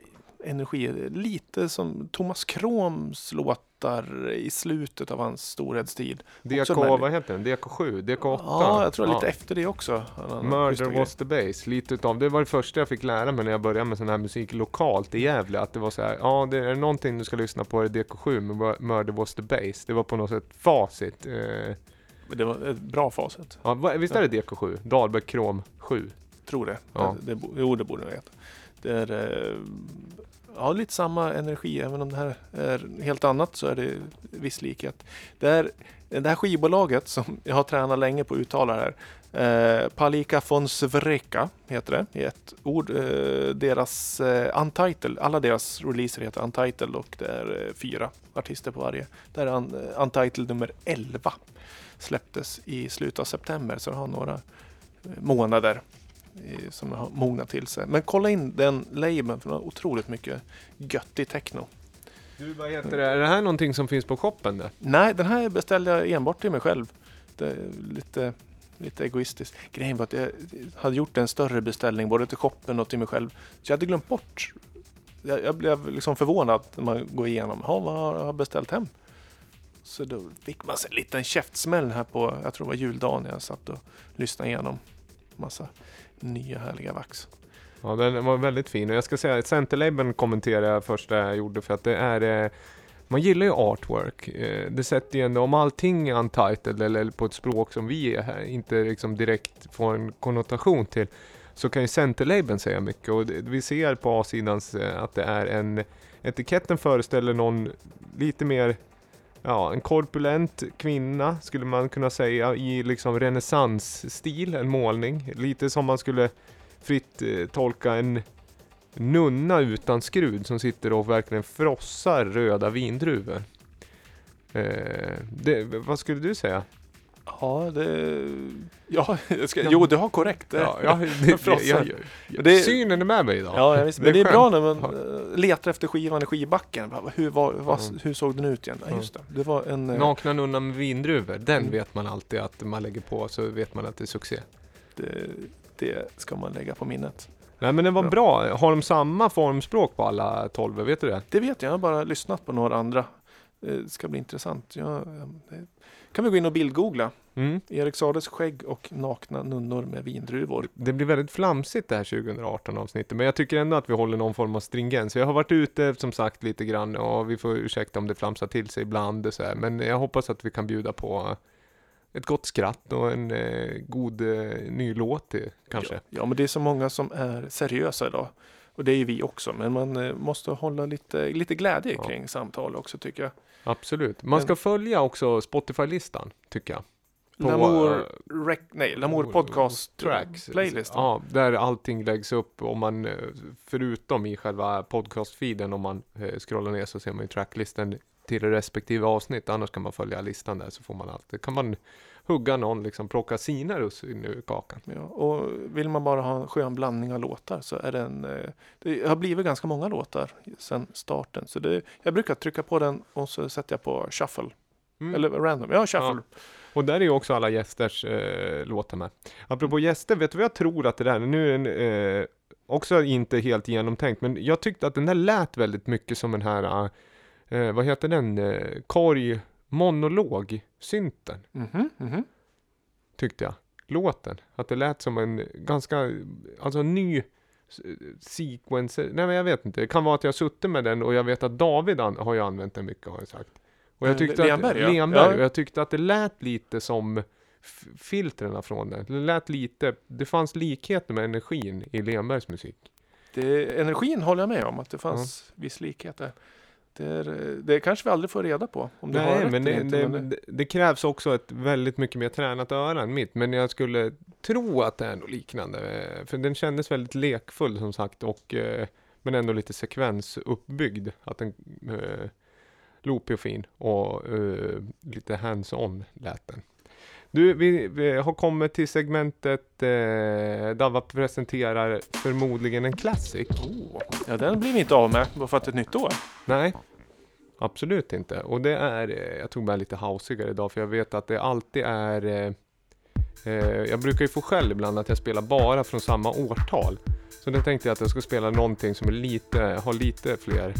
[SPEAKER 1] energi. Lite som Thomas Kroms låtar i slutet av hans storhetstid.
[SPEAKER 2] DK, vad heter den? DK7? DK8?
[SPEAKER 1] Ja, jag tror lite efter det också.
[SPEAKER 2] Murder was the base, lite utav, det var det första jag fick lära mig när jag började med sån här musik lokalt i Gävle, att det var så här, ja det är någonting du ska lyssna på är DK7 med Mur- Murder was the base, det var på något sätt facit. Eh.
[SPEAKER 1] Det var ett bra facit.
[SPEAKER 2] ja, visst är det DK7? Dahlberg Krom 7?
[SPEAKER 1] Tror det.
[SPEAKER 2] Ja.
[SPEAKER 1] det, det bo- jo, det borde jag veta. Det är... Eh, ja, lite samma energi. Även om det här är helt annat så är det viss likhet. Det, är, det här skivbolaget som jag har tränat länge på att uttala här. Eh, Palika von Svreka heter det i ett ord. Eh, deras eh, Untitled, alla deras releaser heter Untitled och det är eh, fyra artister på varje. Det är un, eh, Untitled nummer 11. Släpptes i slutet av september så det har några eh, månader som har mognat till sig. Men kolla in den labeln för den har otroligt mycket göttig techno.
[SPEAKER 2] Du, vad heter det? Är det här någonting som finns på shoppen? Där?
[SPEAKER 1] Nej, den här beställde jag enbart till mig själv. Det är lite, lite egoistiskt. Grejen var att jag hade gjort en större beställning både till shoppen och till mig själv. Så jag hade glömt bort. Jag, jag blev liksom förvånad när man går igenom. Ha, vad har jag beställt hem? Så då fick man sig en liten käftsmäll här på, jag tror det var juldagen när jag satt och lyssnade igenom massa nya härliga vax.
[SPEAKER 2] Ja, den var väldigt fin. Och jag ska säga att Centerlabeln kommenterade jag första jag gjorde för att det är eh, man gillar ju artwork. Eh, det sätter ju ändå, om allting är untitled eller på ett språk som vi är här, inte liksom direkt får en konnotation till, så kan ju Centerlabeln säga mycket. Och vi ser på A-sidan eh, att det är en, etiketten föreställer någon lite mer Ja, en korpulent kvinna skulle man kunna säga i liksom renässansstil, en målning. Lite som man skulle fritt eh, tolka en nunna utan skrud som sitter och verkligen frossar röda vindruvor. Eh, det, vad skulle du säga?
[SPEAKER 1] Ja, det... Ja, jag ska, jo, du har korrekt. Det,
[SPEAKER 2] Ja, ja, det,
[SPEAKER 1] Frossar.
[SPEAKER 2] jag, jag,
[SPEAKER 1] Det-
[SPEAKER 2] synen är med mig idag.
[SPEAKER 1] Ja, jag visst.
[SPEAKER 2] Det är
[SPEAKER 1] Men det är bra
[SPEAKER 2] skönt.
[SPEAKER 1] när man eh, letar efter skivan i skivbacken. Hur, var, vad,
[SPEAKER 2] Mm.
[SPEAKER 1] hur såg den ut igen? Ja, just det. Det var en... eh,
[SPEAKER 2] Nakna nunnan med vindruvor, den
[SPEAKER 1] Mm.
[SPEAKER 2] vet man alltid att man lägger på så vet man att det är succé.
[SPEAKER 1] Det, det ska man lägga på minnet.
[SPEAKER 2] Nej men den var
[SPEAKER 1] Bra.
[SPEAKER 2] Har de samma formspråk på alla tolv? Vet du det?
[SPEAKER 1] Det vet jag, jag har bara lyssnat på några andra. Det ska bli intressant. Ja, det kan vi gå in och bildgoogla.
[SPEAKER 2] Mm.
[SPEAKER 1] Erik Sades skägg och nakna nunnor med vindruvor.
[SPEAKER 2] Det blir väldigt flamsigt det här 2018 avsnittet, men jag tycker ändå att vi håller någon form av stringens. Jag har varit ute som sagt lite grann och vi får ursäkta om det flamsar till sig ibland så här, men jag hoppas att vi kan bjuda på ett gott skratt och en eh, god eh, ny låt eh, kanske.
[SPEAKER 1] Ja, ja, men det är så många som är seriösa idag. Och det är ju vi också. Men man eh, måste hålla lite, lite glädje
[SPEAKER 2] Ja.
[SPEAKER 1] kring samtal också tycker jag.
[SPEAKER 2] Absolut. Man ska
[SPEAKER 1] Men-
[SPEAKER 2] följa också Spotify-listan, tycker jag. På,
[SPEAKER 1] Lamour,
[SPEAKER 2] eh,
[SPEAKER 1] rec, nej, Lamour podcast
[SPEAKER 2] Tracks.
[SPEAKER 1] playlist.
[SPEAKER 2] Ja, där allting läggs upp om man, eh, förutom i själva podcastfeeden, om man eh, scrollar ner så ser man ju tracklistan till respektive avsnitt. Annars kan man följa listan där så får man allt. kan man hugga någon, liksom plocka sina russin ur kakan.
[SPEAKER 1] Ja, och vill man bara ha en skön blandning av låtar så är den, eh, det har blivit ganska många låtar sedan starten. Så det, jag brukar trycka på den och så sätter jag på shuffle.
[SPEAKER 2] Mm.
[SPEAKER 1] Eller random, ja shuffle.
[SPEAKER 2] Och där är ju också alla gästers eh, låtar med. Apropå gäster, vet du vad jag tror att det där är? Nu är den eh, också inte helt genomtänkt, men jag tyckte att den där lät väldigt mycket som den här, eh, vad heter den, eh, korg monolog synten
[SPEAKER 1] Mhm, mhm.
[SPEAKER 2] tyckte jag. Låten. Att det lät som en ganska, alltså en ny sequence. Nej men jag vet inte. Det kan vara att jag suttit med den och jag vet att David an, har ju använt den mycket har jag sagt. Och jag
[SPEAKER 1] Eh,
[SPEAKER 2] tyckte
[SPEAKER 1] Lenberg,
[SPEAKER 2] att,
[SPEAKER 1] ja.
[SPEAKER 2] Lenberg,
[SPEAKER 1] Ja.
[SPEAKER 2] och jag tyckte att det lät lite som f- filtrerna från den. Det lät lite, det fanns likheter med energin i Lenbergs musik.
[SPEAKER 1] Det, energin håller jag med om att det fanns viss likhet där. Det, är, det kanske vi aldrig får reda på. Om du har
[SPEAKER 2] Nej,
[SPEAKER 1] rätt
[SPEAKER 2] men det, det,
[SPEAKER 1] men
[SPEAKER 2] det, krävs också ett väldigt mycket mer tränat öra än mitt. Men jag skulle tro att det är något liknande. För den kändes väldigt lekfull som sagt. Och, eh, men ändå lite sekvensuppbyggd. Att den eh, loopig och fin. Och eh, lite hands-on lät den. Du, vi, vi har kommit till segmentet eh, Dava presenterar förmodligen en classic.
[SPEAKER 1] Oh, ja, den blir vi inte av med bara för att det är ett nytt år.
[SPEAKER 2] Nej, absolut inte. Och det är, eh, jag tog med lite housigare idag för jag vet att det alltid är eh, eh, Jag brukar ju få skäll ibland att jag spelar bara från samma årtal. Så då tänkte jag att jag ska spela någonting som är lite, har lite fler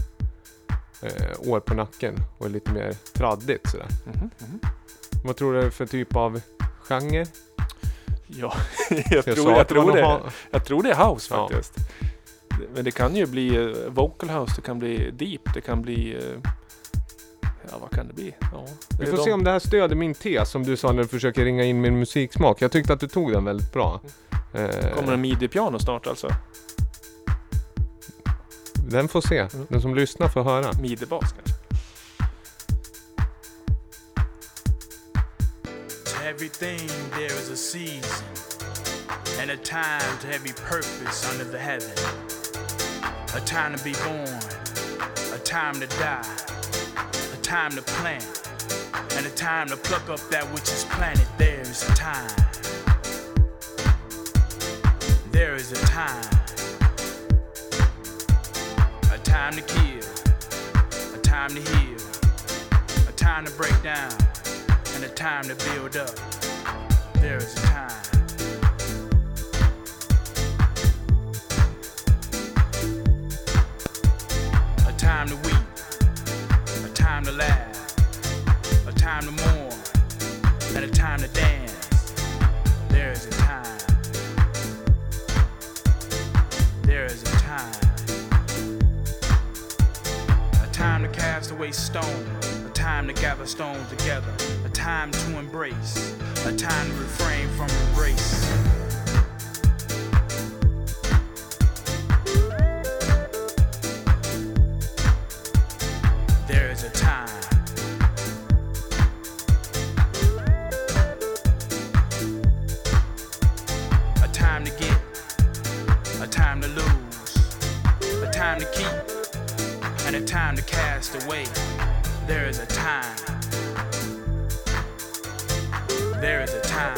[SPEAKER 2] eh, år på nacken och är lite mer traddigt sådär.
[SPEAKER 1] Mhm, mhm.
[SPEAKER 2] Vad tror du det är för typ av genre?
[SPEAKER 1] Ja, jag, tror, jag, tror det, jag tror det är house
[SPEAKER 2] Ja.
[SPEAKER 1] faktiskt. Men det kan ju bli eh, vocal house, det kan bli deep, det kan bli... eh, Ja, vad kan det bli? Ja, det
[SPEAKER 2] Vi får
[SPEAKER 1] de-
[SPEAKER 2] se om det här stöder min tes som du sa när du försöker ringa in min musiksmak. Jag tyckte att du tog den väldigt bra. Eh,
[SPEAKER 1] Kommer en midi-piano snart alltså?
[SPEAKER 2] Den får se.
[SPEAKER 1] Mm.
[SPEAKER 2] Den som lyssnar får höra.
[SPEAKER 1] Midebas kanske.
[SPEAKER 3] Everything there is a season and a time to every purpose under the heaven. A time to be born, a time to die, a time to plant, and a time to pluck up that which is planted. There is a time. There is a time. A time to kill, a time to heal, a time to break down a time to build up. There is a time. A time to weep, a time to laugh, a time to mourn, and a time to dance. There is a time. There is a time. A time to cast away stone, a time to gather stones together, time to embrace, a time to refrain from embrace. There is a time. A time to get, a time to lose, a time to keep, and a time to cast away. There is a time. There is a time.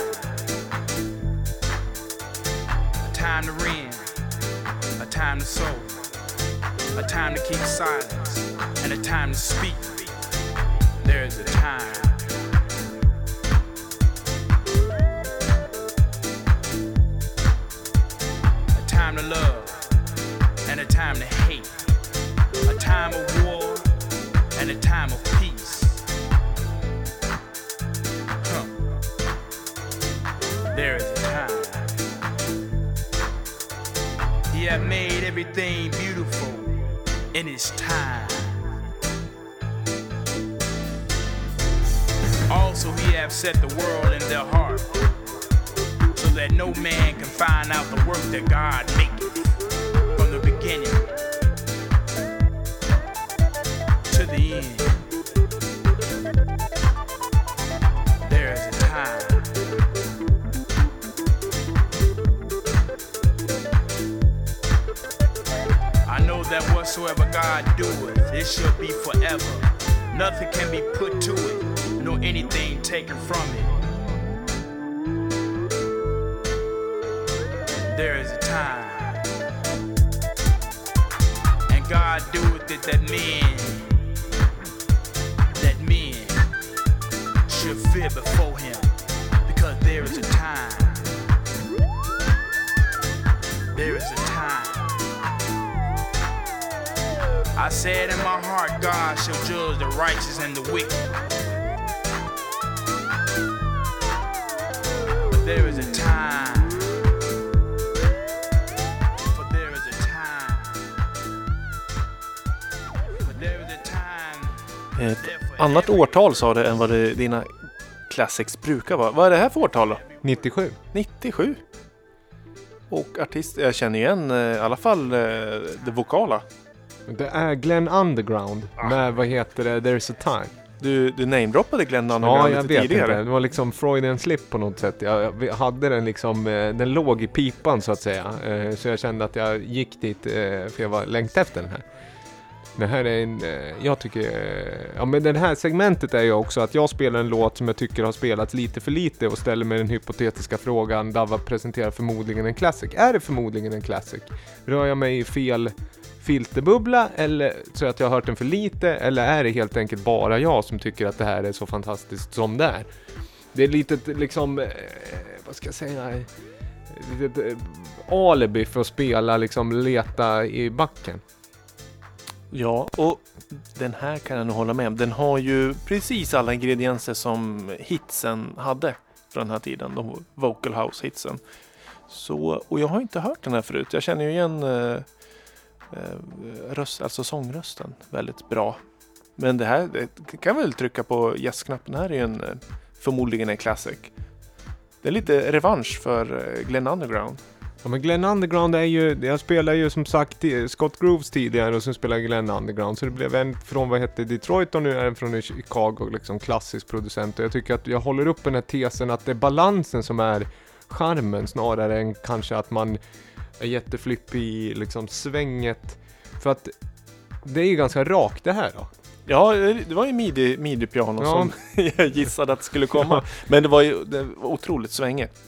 [SPEAKER 3] A time to rend, a time to sow, a time to keep silence, and a time to speak. There is a time. A time to love, and a time to hate. A time of war, and a time of peace. There is a time. He had made everything beautiful in his time. Also, he have set the world in their heart, so that no man can find out the work that God maketh from the beginning to the end. Whatsoever God doeth, it shall be forever. Nothing can be put to it, nor anything taken from it. There is a time. And God doeth it that men, that men should fear before him. Because there is a time. There is a I said in my heart, God shall judge the righteous and the wicked. But there is a time.
[SPEAKER 1] Ett annat årtal sa det än vad det, dina classics brukar vara. Vad är det här för årtal då?
[SPEAKER 2] 97.
[SPEAKER 1] 97. Och artist, jag känner igen eh, i alla fall eh, det vokala.
[SPEAKER 2] Det är Glenn Underground med, vad heter det, There's a time.
[SPEAKER 1] Du, du namedroppade Glenn
[SPEAKER 2] Ja,
[SPEAKER 1] Underground
[SPEAKER 2] jag
[SPEAKER 1] lite
[SPEAKER 2] vet
[SPEAKER 1] tidigare.
[SPEAKER 2] inte. Det var liksom Freudian slip på något sätt. Jag, jag hade den liksom, eh, den låg i pipan så att säga. Eh, Så jag kände att jag gick dit, eh, för jag var längtat efter den här. Det här är en, jag tycker, ja men det här segmentet är ju också att jag spelar en låt som jag tycker har spelats lite för lite och ställer mig den hypotetiska frågan, Dava presenterar förmodligen en classic. Är det förmodligen en classic? Rör jag mig i fel filterbubbla eller så att jag har hört den för lite eller är det helt enkelt bara jag som tycker att det här är så fantastiskt som det är? Det är lite liksom, eh, vad ska jag säga, litet eh, alibi för att spela liksom leta i backen.
[SPEAKER 1] Ja, och den här kan jag nog hålla med om. Den har ju precis alla ingredienser som hitsen hade från den här tiden. De vocal house hitsen. Så, och jag har inte hört den här förut. Jag känner ju igen eh, Eh, röst, alltså sångrösten väldigt bra. Men det här det kan väl trycka på yes-knappen. Det här är ju en, eh, förmodligen en classic. Det är lite revansch för eh, Glenn Underground.
[SPEAKER 2] Ja men Glenn Underground är ju, jag spelar ju som sagt i- Scott Grooves tidigare och sen spelade jag Glenn Underground. Så det blev en från vad hette Detroit och nu är en från Chicago, liksom klassisk producent. Och jag tycker att jag håller upp den här tesen att det är balansen som är charmen snarare än kanske att man är jätteflippig i liksom svänget. För att det är ju ganska rakt det här då.
[SPEAKER 1] Ja, det var ju midi, midi-piano
[SPEAKER 2] Ja.
[SPEAKER 1] som jag gissade att skulle komma. Men det var ju det var otroligt svängigt.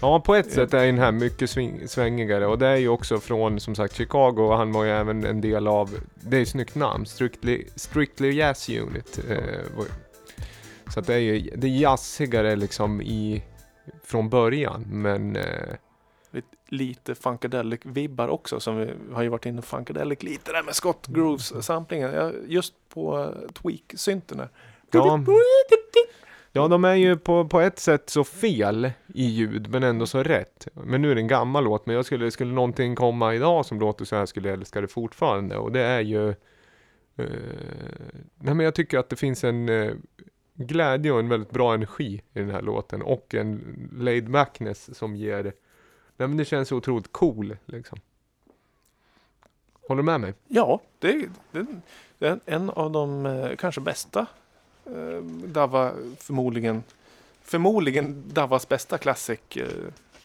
[SPEAKER 2] Ja, på ett sätt är den här mycket sving, svängigare och det är ju också från som sagt Chicago och han var ju även en del av, det är ju snyggt namn, Strictly, Strictly Jazz Unit. Eh, var, så att det är ju, det jazzigare liksom i, från början men eh,
[SPEAKER 1] Lite, Funkadelic-vibbar också som vi har ju varit inne på Funkadelic lite där med Scott Grooves-samplingen. Ja, just på uh, Tweak-synten
[SPEAKER 2] ja, ja, de är ju på, på ett sätt så fel i ljud men ändå så rätt. Men nu är det en gammal låt men jag skulle, skulle någonting komma idag som låter så här skulle jag älska det fortfarande och det är ju eh, Nej men jag tycker att det finns en eh, glädje och en väldigt bra energi i den här låten och en laid backness som ger Nej men det känns otroligt cool liksom. Håller du med mig?
[SPEAKER 1] Ja, det, det, det är en av de eh, kanske bästa eh, Dava förmodligen Förmodligen Davas bästa classic. Eh,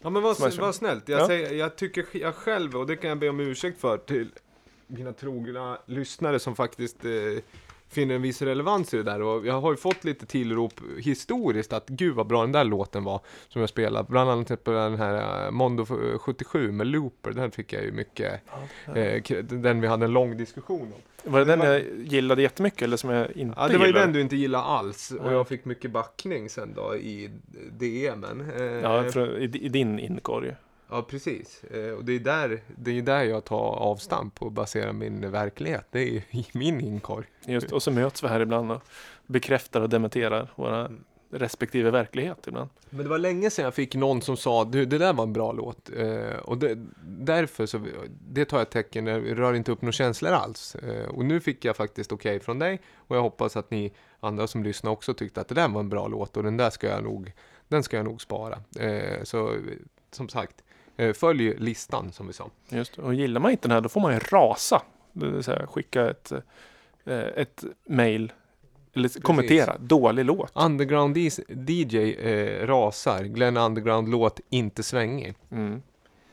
[SPEAKER 2] Ja men vad, vad snällt. Jag,
[SPEAKER 1] Ja.
[SPEAKER 2] säger, jag tycker jag själv, och det kan jag be om ursäkt för till mina trogna lyssnare som faktiskt eh, finner en viss relevans i det där. Och jag har ju fått lite tillrop historiskt att gud vad bra den där låten var som jag spelat. Bland annat på den här eh, Mondo f- 77 med Looper. Den fick jag ju mycket, eh, den vi hade en lång diskussion om.
[SPEAKER 1] var det den jag gillade jättemycket eller som jag inte
[SPEAKER 2] Ja, det var ju
[SPEAKER 1] gillade?
[SPEAKER 2] den du inte gillade alls. Och jag fick mycket backning sen då i DMen. Eh,
[SPEAKER 1] Ja, i, i din inkorg.
[SPEAKER 2] Ja, precis. Eh, och det är där, det är där jag tar avstamp och baserar min verklighet. Det är ju i min inkorg.
[SPEAKER 1] Just, och så möts vi här ibland och bekräftar och dementerar våra
[SPEAKER 2] Mm.
[SPEAKER 1] respektive verklighet ibland.
[SPEAKER 2] Men det var länge sedan jag fick någon som sa du, det där var en bra låt. Eh, och det, därför så, det tar jag tecken, jag rör inte upp några känslor alls. Eh, och nu fick jag faktiskt okej från dig. Och jag hoppas att ni andra som lyssnar också tyckte att det där var en bra låt och den där ska jag nog, den ska jag nog spara. Eh, så som sagt, följ listan som vi sa.
[SPEAKER 1] Just, det. och gillar man inte den här då får man ju rasa. Det vill säga skicka ett, eh, ett mail eller kommentera. Dålig låt.
[SPEAKER 2] Underground DJ eh, rasar, Glenn Underground-låt inte svängig.
[SPEAKER 1] Mm.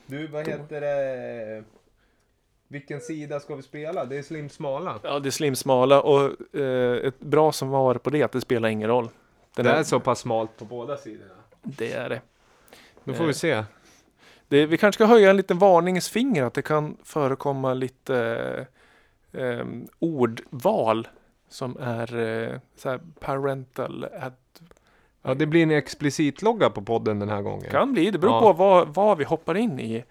[SPEAKER 2] Du, vad heter det? Vilken sida ska vi spela? Det är Slim Smala.
[SPEAKER 1] Ja, det är slimsmala och eh, ett bra som var på det att det spelar ingen roll. Den
[SPEAKER 2] det
[SPEAKER 1] är-
[SPEAKER 2] är så pass smalt på båda sidorna.
[SPEAKER 1] det är det.
[SPEAKER 2] Då får
[SPEAKER 1] Eh.
[SPEAKER 2] vi se.
[SPEAKER 1] Det. Vi kanske ska höja en liten varningens finger att det kan förekomma lite eh, ordval som är eh, så parental ad,
[SPEAKER 2] Ja, det blir en explicit logga på podden den här gången.
[SPEAKER 1] Kan bli, det beror
[SPEAKER 2] Ja.
[SPEAKER 1] på vad, vad vi hoppar in i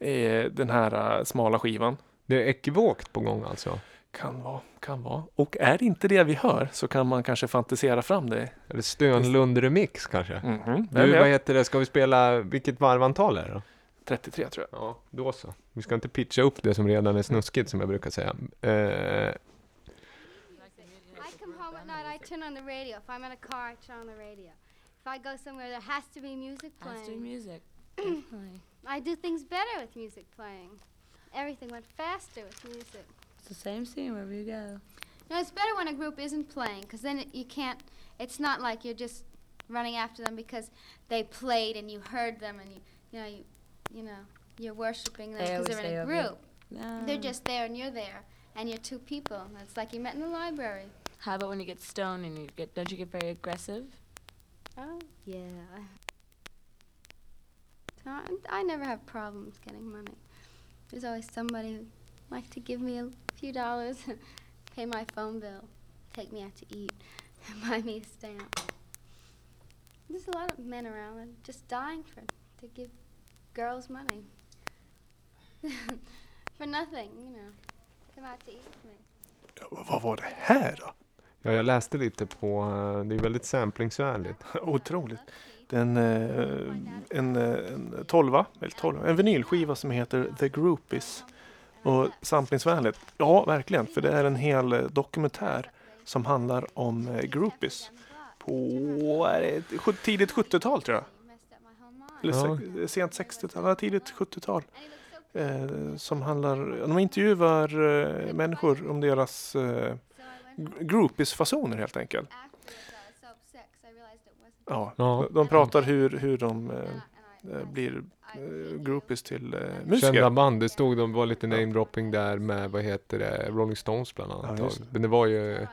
[SPEAKER 1] eh, den här eh, smala skivan.
[SPEAKER 2] Det är ekivokt på gång alltså.
[SPEAKER 1] Kan vara, kan vara. Och är det inte det vi hör så kan man kanske fantisera fram det.
[SPEAKER 2] Eller Stönlund-remix kanske.
[SPEAKER 1] Mhm,
[SPEAKER 2] Du,
[SPEAKER 1] vem
[SPEAKER 2] vad heter det? Ska vi spela, vilket varvantal är det då?
[SPEAKER 1] 33 tror jag.
[SPEAKER 2] Ja, då så. Vi ska inte pitcha upp det som redan är snuskigt som jag brukar säga. Eh,
[SPEAKER 4] I come home at night, I turn on the radio. If I'm in a car, I turn on the radio. If I go somewhere, there has to be music playing.
[SPEAKER 5] Has to be music. Definitely.
[SPEAKER 4] I do things better with music playing. Everything went faster with music.
[SPEAKER 5] It's the same scene wherever you go.
[SPEAKER 4] No, it's better when a group isn't playing, because then it, you can't. It's not like you're just running after them because they played and you heard them and you, you know, you, you know, you're worshiping them because they're in a group.
[SPEAKER 5] No.
[SPEAKER 4] They're just there and you're there, and you're two people. It's like you met in the library.
[SPEAKER 5] How about when you get stoned and you get? Don't you get very aggressive?
[SPEAKER 4] Oh, yeah. So I, I never have problems getting money. There's always somebody who like to give me a few dollars, pay my phone bill, take me out to eat, buy me a stamp. There's a lot of men around that are just dying for to give girls money. for nothing, you know. Come out to eat with me.
[SPEAKER 1] Ja, vad var det här då?
[SPEAKER 2] ja, jag läste lite på, eh, det är väldigt samplingsvänligt.
[SPEAKER 1] Otroligt. Det är en, eh, en, eh, en tolva, eller tolva, en vinylskiva som heter The Groupies. Och samplingsvänligt. Ja, verkligen. För det är en hel dokumentär som handlar om groupies. På tidigt 70-tal tror jag.
[SPEAKER 4] You messed up my whole
[SPEAKER 1] eller
[SPEAKER 2] Ja.
[SPEAKER 1] se- sent 60-tal, tidigt 70-tal. Eh, som handlar, de intervjuar eh, människor om deras eh, gr- groupies-fasoner helt enkelt. Ja,
[SPEAKER 2] Ja.
[SPEAKER 1] de, pratar hur, hur de eh, eh, blir eh, groupies till eh,
[SPEAKER 2] Kända
[SPEAKER 1] musiker.
[SPEAKER 2] band, det stod, de var lite namedropping där med, vad heter det, Rolling Stones bland annat.
[SPEAKER 1] Ja.
[SPEAKER 2] Men det var ju,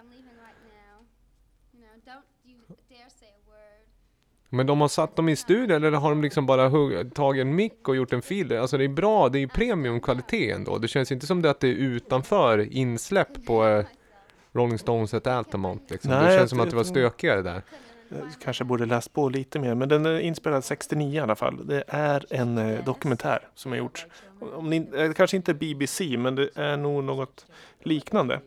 [SPEAKER 2] men de har satt dem i studion eller har de liksom bara hugg, tagit en mick och gjort en fil? Alltså det är bra, det är premiumkvalitet ändå. Det känns inte som det att det är utanför insläpp på eh, Rolling Stones ett Altamont liksom.
[SPEAKER 1] Nej,
[SPEAKER 2] det känns
[SPEAKER 1] jag
[SPEAKER 2] som att det var stökigare där.
[SPEAKER 1] Jag kanske borde läst på lite mer, men den är inspelad 69 i alla fall. Det är en eh, dokumentär som är gjort. Om ni, eh, kanske inte BBC, men det är nog något liknande.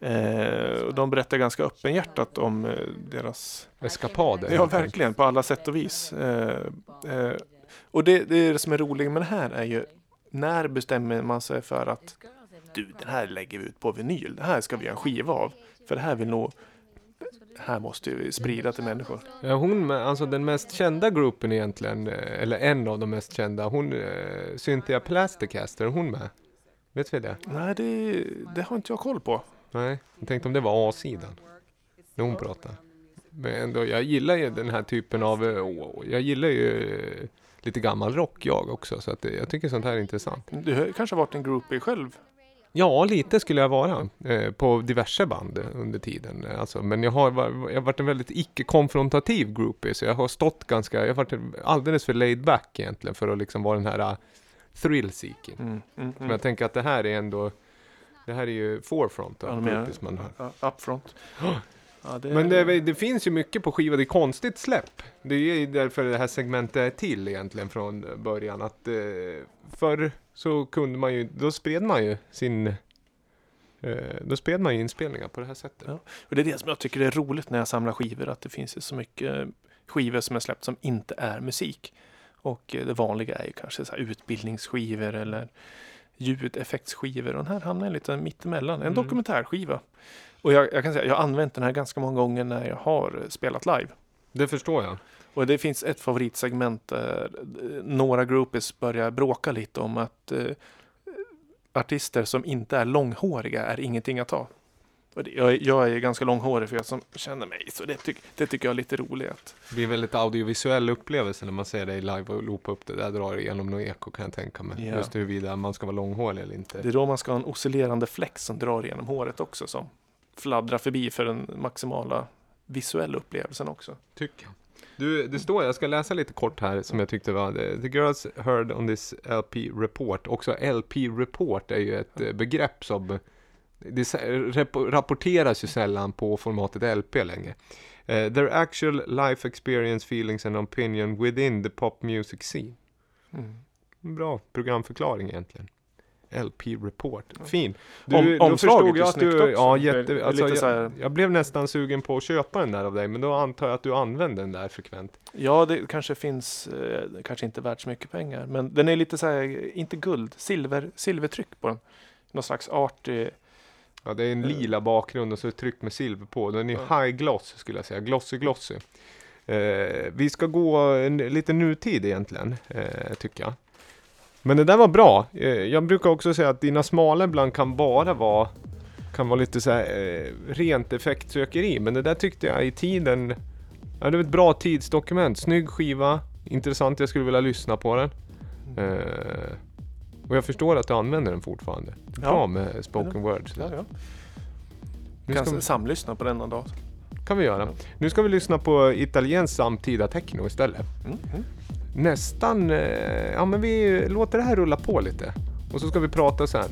[SPEAKER 1] Eh, och de berättar ganska öppenhjärtat om eh, deras
[SPEAKER 2] Eskapader.
[SPEAKER 1] Ja, verkligen. På alla sätt och vis. Eh, eh, och det, det som är roligt med det här är ju när bestämmer man sig för att du, den här lägger vi ut på vinyl. Det här ska vi göra en skiva av. För det här vill nog här måste vi sprida till människor.
[SPEAKER 2] Ja, hon, alltså den mest kända gruppen egentligen, eh, eller en av de mest kända, hon, eh, Cynthia Plasticaster, är hon med? Vet vi det?
[SPEAKER 1] Nej, det, det har inte jag koll på.
[SPEAKER 2] Nej, jag tänkte om det var A-sidan. När hon pratar. Men ändå, jag gillar ju den här typen av, eh, jag gillar ju eh, lite gammal rock jag också, så att eh, jag tycker sånt här är intressant.
[SPEAKER 1] Du har kanske varit en groupie själv?
[SPEAKER 2] Ja, lite skulle jag vara eh, på diverse band under tiden. Alltså, men jag har, jag har varit en väldigt icke-konfrontativ groupie, så jag har stått ganska, jag har varit alldeles för laid back egentligen för att liksom vara den här thrill-seeking.
[SPEAKER 1] Mm, mm,
[SPEAKER 2] Men
[SPEAKER 1] mm.
[SPEAKER 2] jag tänker att det här är ändå, det här är ju forefront
[SPEAKER 1] Ja,
[SPEAKER 2] har.
[SPEAKER 1] Ja, upfront. Ja, det,
[SPEAKER 2] Men det, det finns ju mycket på skiva, det är konstigt släpp. Det är därför det här segmentet är till egentligen från början. Att eh, förr så kunde man ju, då spred man ju sin, eh, då spred man ju inspelningar på det här sättet.
[SPEAKER 1] Ja. Och det är det som jag tycker är roligt när jag samlar skivor, att det finns så mycket skivor som är släppt som inte är musik. Och eh, det vanliga är ju kanske så utbildningsskivor eller ljudeffektsskivor. Och den här hamnar lite mittemellan, en
[SPEAKER 2] Mm.
[SPEAKER 1] dokumentärskiva. Och jag, jag kan säga, jag har använt den här ganska många gånger när jag har spelat live.
[SPEAKER 2] Det förstår jag.
[SPEAKER 1] Och det finns ett favoritsegment där eh, några groupies börjar bråka lite om att eh, artister som inte är långhåriga är ingenting att ta. Jag, är- jag är ganska långhårig för jag som känner mig, så det, tyck, det tycker jag är lite roligt.
[SPEAKER 2] Det blir en väldigt audiovisuell upplevelse när man ser dig live och loopa upp det. där drar igenom något eko kan jag tänka mig.
[SPEAKER 1] Ja.
[SPEAKER 2] Just huruvida man ska vara långhårig eller inte.
[SPEAKER 1] Det är då man ska ha en oscillerande flex som drar genom håret också som fladdrar förbi för den maximala visuella upplevelsen också.
[SPEAKER 2] Tycker jag. Du, det står, jag ska läsa lite kort här som jag tyckte var The girls heard on this LP report. Också LP report är ju ett eh, begrepp som det rapporteras ju sällan på formatet LP längre. Eh, their actual life experience, feelings and opinion within the pop music scene.
[SPEAKER 1] Mm.
[SPEAKER 2] Bra programförklaring egentligen. LP report. Fin.
[SPEAKER 1] Om-
[SPEAKER 2] Du, då
[SPEAKER 1] omslaget
[SPEAKER 2] förstod jag att du,
[SPEAKER 1] också.
[SPEAKER 2] ja jätte, alltså, jag, jag blev nästan sugen på att köpa den där av dig, men då antar jag att du använder den där frekvent.
[SPEAKER 1] Ja, det kanske finns, eh, kanske inte värt så mycket pengar, men den är lite så här, inte guld, silver, silvertryck på den. Någon slags artig,
[SPEAKER 2] Ja, det är en lila bakgrund och så är det tryckt med silver på. Den är
[SPEAKER 1] Ja.
[SPEAKER 2] high gloss skulle jag säga, glossy glossy. Eh, vi ska gå en, lite nutid egentligen, eh, tycker jag. Men det där var bra. Eh, jag brukar också säga att dina smala ibland kan bara vara kan vara lite så här, eh, rent effektsökeri. Men det där tyckte jag i tiden, ja, det var ett bra tidsdokument. Snygg skiva, intressant, jag skulle vilja lyssna på den. Eh, och jag förstår att du använder den fortfarande. Det är
[SPEAKER 1] Ja.
[SPEAKER 2] Bra med spoken word.
[SPEAKER 1] ja, ja.
[SPEAKER 2] Nu
[SPEAKER 1] kan
[SPEAKER 2] vi,
[SPEAKER 1] samlyssna på den någon dag.
[SPEAKER 2] kan vi göra. Nu ska vi lyssna på italiensk samtida techno istället.
[SPEAKER 1] Mm, mm.
[SPEAKER 2] Nästan, eh, ja men vi låter det här rulla på lite. Och så ska vi prata sen.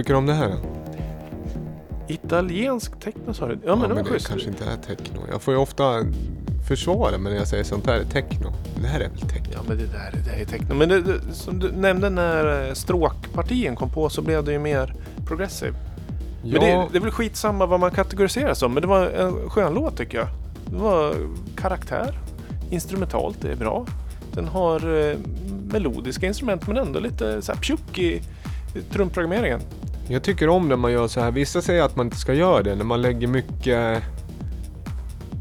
[SPEAKER 2] tycker du om det här?
[SPEAKER 1] Italiensk techno sa du? Ja men det var
[SPEAKER 2] det
[SPEAKER 1] schysst.
[SPEAKER 2] kanske inte är techno. Jag får ju ofta försvara mig när jag säger sånt här är techno. Det här är väl techno?
[SPEAKER 1] Ja men det där det är techno. Men det, det, som du nämnde när eh, stråkpartien kom på så blev det ju mer progressive. Men det, det är väl skitsamma vad man kategoriserar som. Men det var en skön låt tycker jag. Det var karaktär. Instrumentalt, det är bra. Den har eh, melodiska instrument men ändå lite så här pjuck i trumprogrammeringen.
[SPEAKER 2] Jag tycker om när man gör så här. Vissa säger att man inte ska göra det. När man lägger mycket...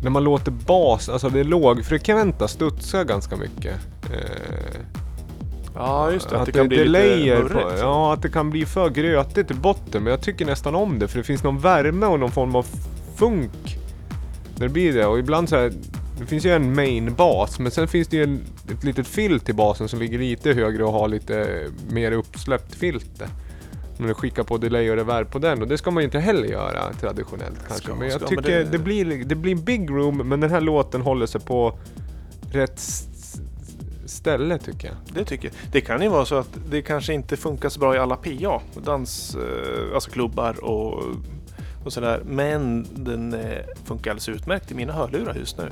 [SPEAKER 2] När man låter bas, alltså det lågfrekventa studsa ganska mycket. Eh,
[SPEAKER 1] Ja just det, att,
[SPEAKER 2] att
[SPEAKER 1] det kan bli
[SPEAKER 2] delayer
[SPEAKER 1] lite
[SPEAKER 2] på,
[SPEAKER 1] murrigt.
[SPEAKER 2] Ja, att det kan bli för grötigt i botten. Men jag tycker nästan om det för det finns någon värme och någon form av funk. När det blir det. Och ibland så här, det finns ju en main bas men sen finns det ju en, ett litet filt i basen som ligger lite högre och har lite mer uppsläppt filter. Men du skickar på delay och reverb på den och det ska man ju inte heller göra traditionellt kanske.
[SPEAKER 1] Ska-
[SPEAKER 2] men jag
[SPEAKER 1] ska,
[SPEAKER 2] tycker
[SPEAKER 1] men
[SPEAKER 2] det...
[SPEAKER 1] det-
[SPEAKER 2] blir, det blir big room men den här låten håller sig på rätt ställe tycker jag.
[SPEAKER 1] Det tycker jag. Det kan ju vara så att det kanske inte funkar så bra i alla PA, dans, eh, alltså klubbar och, och sådär. Men den eh, funkar alldeles utmärkt i mina hörlurar just nu.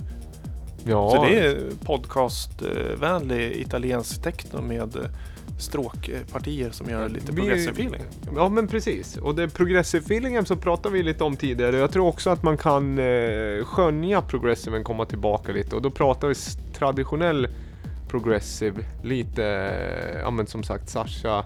[SPEAKER 2] Ja,
[SPEAKER 1] Så det är podcastvänlig italiensk techno med eh, stråkpartier som gör lite
[SPEAKER 2] Vi-
[SPEAKER 1] progressive feeling.
[SPEAKER 2] Ja men precis. Och det progressive feelingen så pratade vi lite om tidigare. Jag tror också att man kan eh, skönja progressiven komma tillbaka lite. Och då pratar vi traditionell progressive. Lite, eh, ja men som sagt Sasha,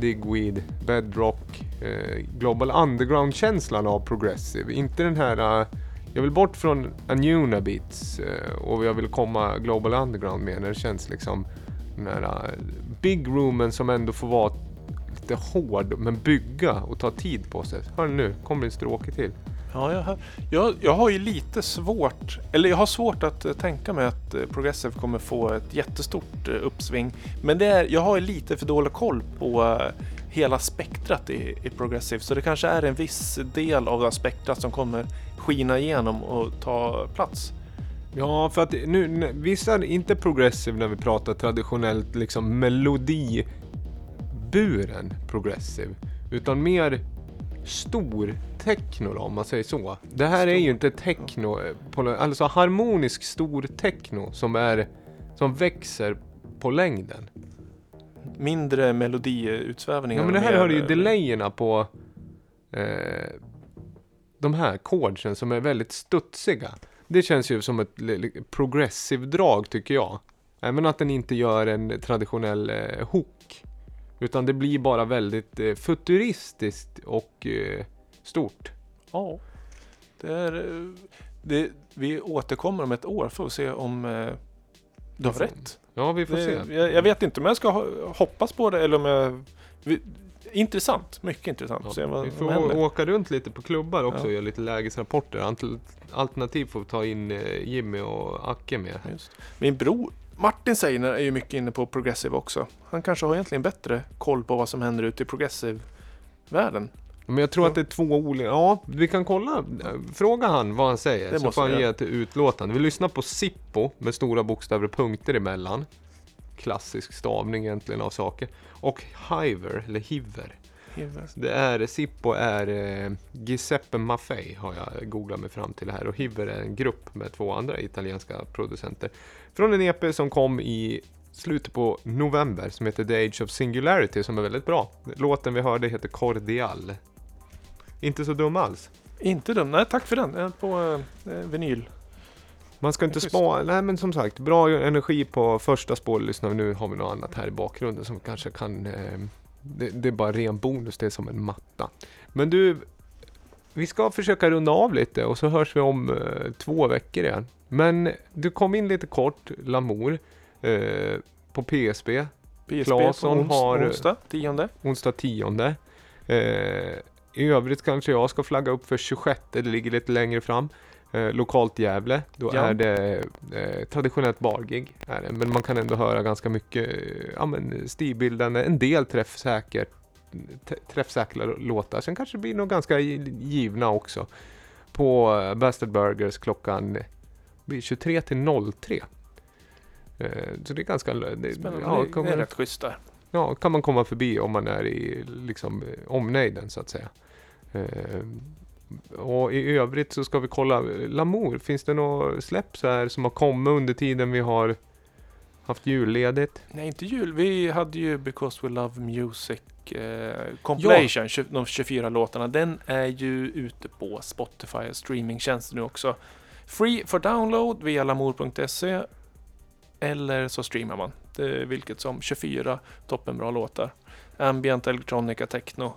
[SPEAKER 2] Digweed, Bedrock, eh, Global Underground-känslan av progressive. Inte den här... Eh, jag vill bort från Anuna Beats eh, och jag vill komma Global Underground mer när det känns liksom den här big roomen som ändå får vara lite hård men bygga och ta tid på sig. Hör nu, kommer en stråke till.
[SPEAKER 1] Ja, jag, har- jag, jag har ju lite svårt, eller jag har svårt att eh, tänka mig att eh, Progressive kommer få ett jättestort eh, uppsving. Men det är, jag har ju lite för dålig koll på hela spektrat i, i Progressive. Så det kanske är en viss del av det spektrat som kommer skina igenom och ta plats.
[SPEAKER 2] Ja, för att nu, vissa är inte progressive när vi pratar traditionellt liksom melodiburen progressive. Utan mer stor techno då, om man säger så. Det här är ju inte techno, eh, alltså harmonisk stor techno som är som växer på längden.
[SPEAKER 1] Mindre melodiutsvävningar.
[SPEAKER 2] Ja men det här har ju delayerna på eh, de här chordsen som är väldigt studsiga. Det känns ju som ett progressive drag tycker jag. Även att den inte gör en traditionell eh, hook. Utan det blir bara väldigt eh, futuristiskt och eh, stort.
[SPEAKER 1] Ja. Det är, eh, det, vi återkommer om ett år för att se om eh, du har rätt.
[SPEAKER 2] Ja, vi får se.
[SPEAKER 1] Det, jag, jag vet inte om jag ska ho- hoppas på det eller om jag... Vi, intressant, mycket intressant.
[SPEAKER 2] Ja,
[SPEAKER 1] se vad
[SPEAKER 2] vi får
[SPEAKER 1] händer.
[SPEAKER 2] åka runt lite på klubbar också
[SPEAKER 1] Ja.
[SPEAKER 2] och göra lite lägesrapporter. Alternativt får vi ta in eh, Jimmy och Acke med.
[SPEAKER 1] Just. Min bror Martin Seiner är ju mycket inne på progressive också. Han kanske har egentligen bättre koll på vad som händer ute i progressive-världen.
[SPEAKER 2] Men jag tror
[SPEAKER 1] Ja.
[SPEAKER 2] att det är två olika... Ja, vi kan kolla. Fråga han vad han säger.
[SPEAKER 1] Det
[SPEAKER 2] så får han ge ett utlåtande. Vi lyssnar på Sippo med stora bokstäver och punkter emellan. Klassisk stavning egentligen av saker. Och Hiver, eller Hiver. Det är, Sippo är eh, Giuseppe Maffei har jag googlat mig fram till här. Och Hiver är en grupp med två andra italienska producenter. Från en EP som kom i slutet på november som heter The Age of Singularity som är väldigt bra. Låten vi hörde heter Cordial. Inte så dum alls.
[SPEAKER 1] Inte dum. Nej, tack för den. På eh, vinyl.
[SPEAKER 2] Man ska inte spara, nej men som sagt, bra energi på första spår, lyssna nu har vi något annat här i bakgrunden som kanske kan, eh, det, det är bara ren bonus, det är som en matta. Men du, vi ska försöka runda av lite och så hörs vi om eh, två veckor igen. Men du kom in lite kort, Lamour, eh, på PSB, Claesson
[SPEAKER 1] på ons-
[SPEAKER 2] har-
[SPEAKER 1] onsdag, tionde.
[SPEAKER 2] onsdag 10. Eh, I övrigt kanske jag ska flagga upp för 26, det ligger lite längre fram. Eh, lokalt Gävle, då
[SPEAKER 1] Ja.
[SPEAKER 2] är det eh, traditionellt bargig. Är det. Men man kan ändå höra ganska mycket ja, men stilbildande, en del träffsäker, t- träffsäkra låtar. Sen kanske det blir nog ganska gi- givna också. På eh, Bastard Burgers klockan det blir 23 till 03. Eh, så det är ganska... Det,
[SPEAKER 1] Spännande.
[SPEAKER 2] ja,
[SPEAKER 1] det, det är rätt schysst där.
[SPEAKER 2] ja, kan man komma förbi om man är i liksom, omnejden så att säga. Och i övrigt så ska vi kolla, Lamour, finns det något släpp så här som har kommit under tiden vi har haft julledigt?
[SPEAKER 1] Nej, inte jul. Vi hade ju Because We Love Music eh, compilation, tju- de 24 låtarna. Den är ju ute på Spotify och streamingtjänster nu också. Free for download via lamour.se eller så streamar man. Det är vilket som 24 toppenbra låtar. Ambient, electronica, techno.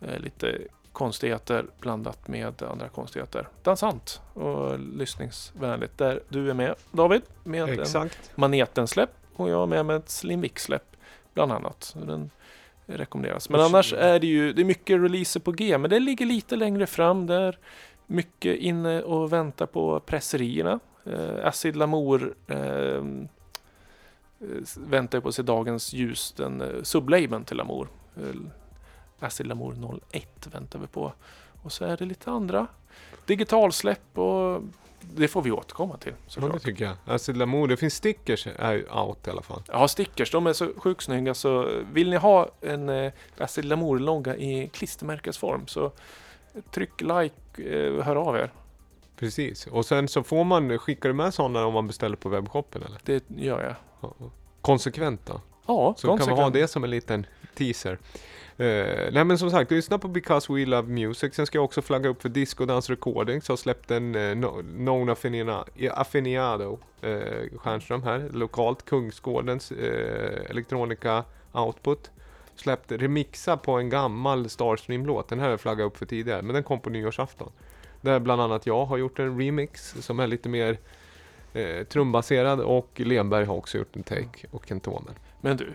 [SPEAKER 1] Eh, lite konstigheter blandat med andra konstigheter. Dansant och lyssningsvänligt. Där du är med David med en
[SPEAKER 2] Exakt.
[SPEAKER 1] Maneten-släpp och jag är med med ett Slim Vic-släpp bland annat. Den rekommenderas. Men annars är det ju det är mycket releaser på G, men det ligger lite längre fram där. Mycket inne och väntar på presserierna. Eh, Acid Lamour eh, eh, väntar på att se dagens ljus, den eh, sublabeln till Lamour. Eh, Acid Lamour 01 väntar vi på. Och så är det lite andra digitalsläpp och det får vi återkomma till
[SPEAKER 2] Ja, det
[SPEAKER 1] såklart.
[SPEAKER 2] tycker jag. Alltså Lamour, det finns stickers är ju out i alla fall.
[SPEAKER 1] Ja, stickers, de är så sjukt snygga så vill ni ha en eh, Acid Lamour-logga i klistermärkesform så tryck like, eh, hör av er.
[SPEAKER 2] Precis. Och sen så får man, skickar du med sådana om man beställer på webbshoppen eller?
[SPEAKER 1] Det gör jag.
[SPEAKER 2] Ja. Konsekvent då?
[SPEAKER 1] Ja,
[SPEAKER 2] Så kan vi ha
[SPEAKER 1] konsekvent.
[SPEAKER 2] det som en liten teaser. Uh, nej men som sagt, lyssna på Because We Love Music. Sen ska jag också flagga upp för Disco Dance Recordings. Har släppt en uh, no, Non Affiniado uh, eh, Stjernström här, lokalt. Kungsgårdens uh, elektronika output. Släppt remixa på en gammal Starstream-låt. Den här har jag flaggat upp för tidigare, men den kom på nyårsafton. Där bland annat jag har gjort en remix som är lite mer eh, trumbaserad och Lenberg har också gjort en take och en tonen.
[SPEAKER 1] Men du,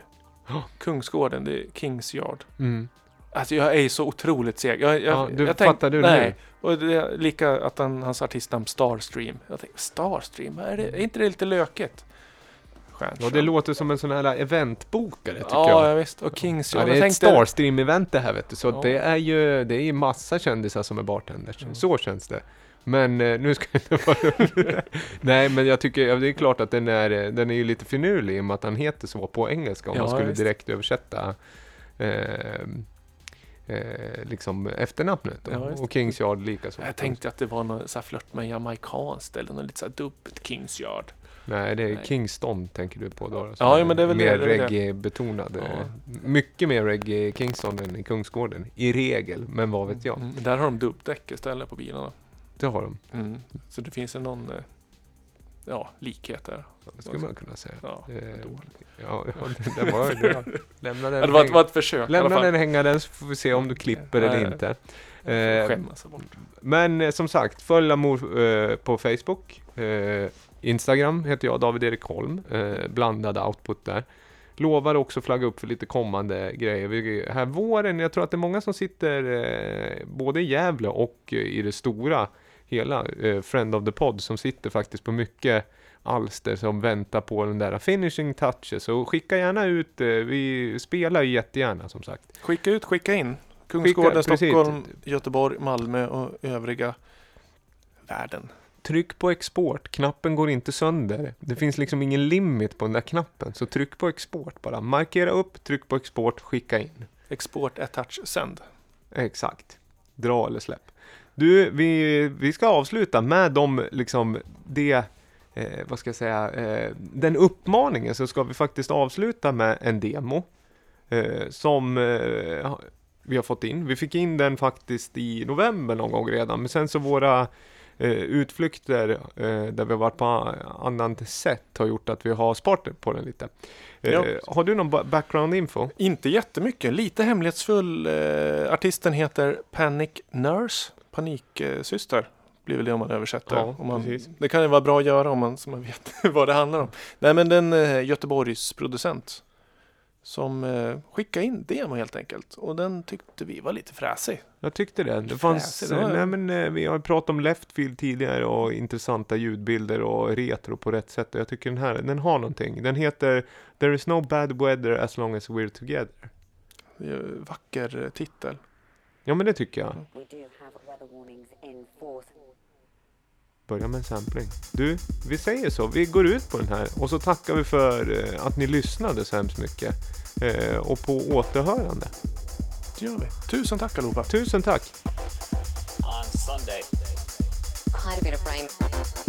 [SPEAKER 1] Kungsgården, det är Kings Yard.
[SPEAKER 2] Mm.
[SPEAKER 1] Alltså jag är så otroligt seg. Jag, jag,
[SPEAKER 2] Ja, du
[SPEAKER 1] jag
[SPEAKER 2] fattar du
[SPEAKER 1] nej.
[SPEAKER 2] nu?
[SPEAKER 1] Och det är lika att han, hans artistnamn Starstream. Jag tänkte, Starstream, är, det? är inte det lite? Stjärnström.
[SPEAKER 2] Ja, det låter som en sån här eventbokare tycker
[SPEAKER 1] Ja,
[SPEAKER 2] jag.
[SPEAKER 1] ja visst. Och Kings
[SPEAKER 2] Ja, det är ett
[SPEAKER 1] tänkte-
[SPEAKER 2] Starstream-event det här vet du, så
[SPEAKER 1] Ja.
[SPEAKER 2] det är ju det är massa kändisar som är bartenders.
[SPEAKER 1] Ja.
[SPEAKER 2] Så känns det. Men eh, nu ska jag inte vara Nej, men jag tycker, ja, det är klart att den är, eh, den är ju lite finurlig i och med att han heter så på engelska om
[SPEAKER 1] Ja,
[SPEAKER 2] man skulle
[SPEAKER 1] visst.
[SPEAKER 2] direkt översätta eh, eh, liksom efternamnet. Då.
[SPEAKER 1] Ja,
[SPEAKER 2] och Kings Yard likaså.
[SPEAKER 1] Jag tänkte att det var någon så här flört med jamaicanskt eller något lite så här dubbelt Kings Yard.
[SPEAKER 2] Nej, det är
[SPEAKER 1] Nej.
[SPEAKER 2] Kingston tänker du på då. då,
[SPEAKER 1] Ja, men det är väl
[SPEAKER 2] mer reggae-betonad.
[SPEAKER 1] Ja.
[SPEAKER 2] Mycket mer reggae i Kingston än i Kungsgården. I regel, men vad vet jag.
[SPEAKER 1] Mm, där har de dubbdäck istället på bilarna.
[SPEAKER 2] Det har de.
[SPEAKER 1] Mm. Så det finns en någon eh, ja, likhet där.
[SPEAKER 2] Det skulle man kunna säga.
[SPEAKER 1] Ja,
[SPEAKER 2] Eh,
[SPEAKER 1] dåligt.
[SPEAKER 2] Ja, ja det, det var det. Lämna den,
[SPEAKER 1] det var, var ett försök
[SPEAKER 2] lämna den hängandes så får vi se om du klipper eller inte. Eh,
[SPEAKER 1] Skämmas bort.
[SPEAKER 2] Men eh, som sagt, följ Amour eh, på Facebook. Eh, Instagram heter jag, David Erik Holm. Eh, blandad output där. Lovar också flagga upp för lite kommande grejer. Vi, här våren, jag tror att det är många som sitter eh, både i Gävle och i det stora hela eh, Friend of the Pod som sitter faktiskt på mycket alster som väntar på den där finishing touches. Så skicka gärna ut, eh, vi spelar ju jättegärna som sagt.
[SPEAKER 1] Skicka ut, skicka in. Kungsgården,
[SPEAKER 2] precis.
[SPEAKER 1] Stockholm, Göteborg, Malmö och övriga världen.
[SPEAKER 2] Tryck på export, knappen går inte sönder. Det finns liksom ingen limit på den där knappen, så tryck på export bara. Markera upp, tryck på export, skicka in.
[SPEAKER 1] Export, attach, send.
[SPEAKER 2] Exakt. Dra eller släpp. Du, vi, vi ska avsluta med de, liksom, det, eh, vad ska jag säga, eh, den uppmaningen så ska vi faktiskt avsluta med en demo. Eh, som eh, vi har fått in. Vi fick in den faktiskt i november någon gång redan, men sen så våra eh, utflykter eh, där vi har varit på annat sätt har gjort att vi har sparat på den lite.
[SPEAKER 1] Ja.
[SPEAKER 2] Har du någon ba- background info?
[SPEAKER 1] Inte jättemycket, lite hemlighetsfull. Artisten heter Panic Nurse, paniksyster. Blir väl det om man översätter.
[SPEAKER 2] Ja,
[SPEAKER 1] om man, det kan ju vara bra att göra om man, så man vet vad det handlar om. Nej men den eh, Göteborgs producent som eh, skickade in demo helt enkelt. Och den tyckte vi var lite fräsig.
[SPEAKER 2] Jag tyckte det. Det fanns, nej men eh, vi har pratat om Leftfield tidigare och intressanta ljudbilder och retro på rätt sätt. Och jag tycker den här, den har någonting. Den heter There is no bad weather as long as we're together.
[SPEAKER 1] Vacker eh, titel.
[SPEAKER 2] Ja men det tycker jag. Börja med en sampling. Du, vi säger så. Vi går ut på den här och så tackar vi för eh, att ni lyssnade så hemskt mycket. Eh, och på återhörande.
[SPEAKER 1] Det gör vi. Tusen tack allihopa.
[SPEAKER 2] Tusen tack!
[SPEAKER 6] on Sunday.
[SPEAKER 7] Quite a bit of rain.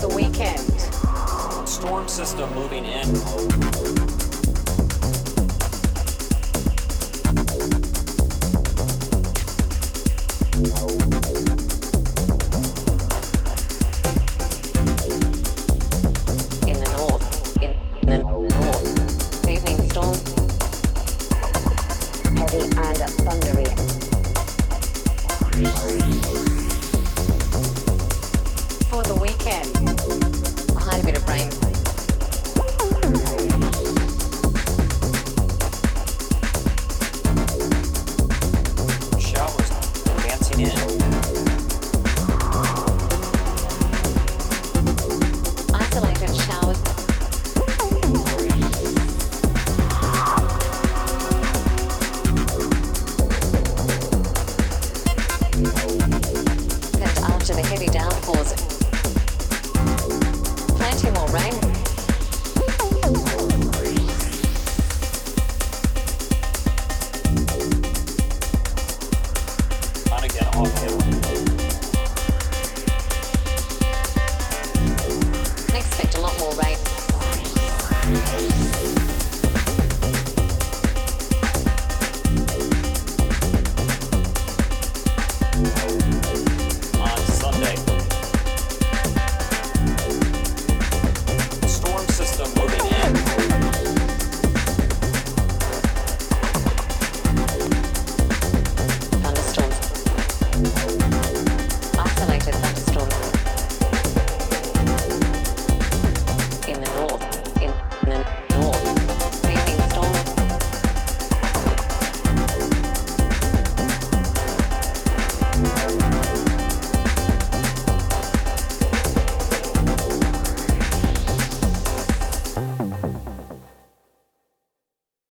[SPEAKER 7] the weekend. Storm system moving in.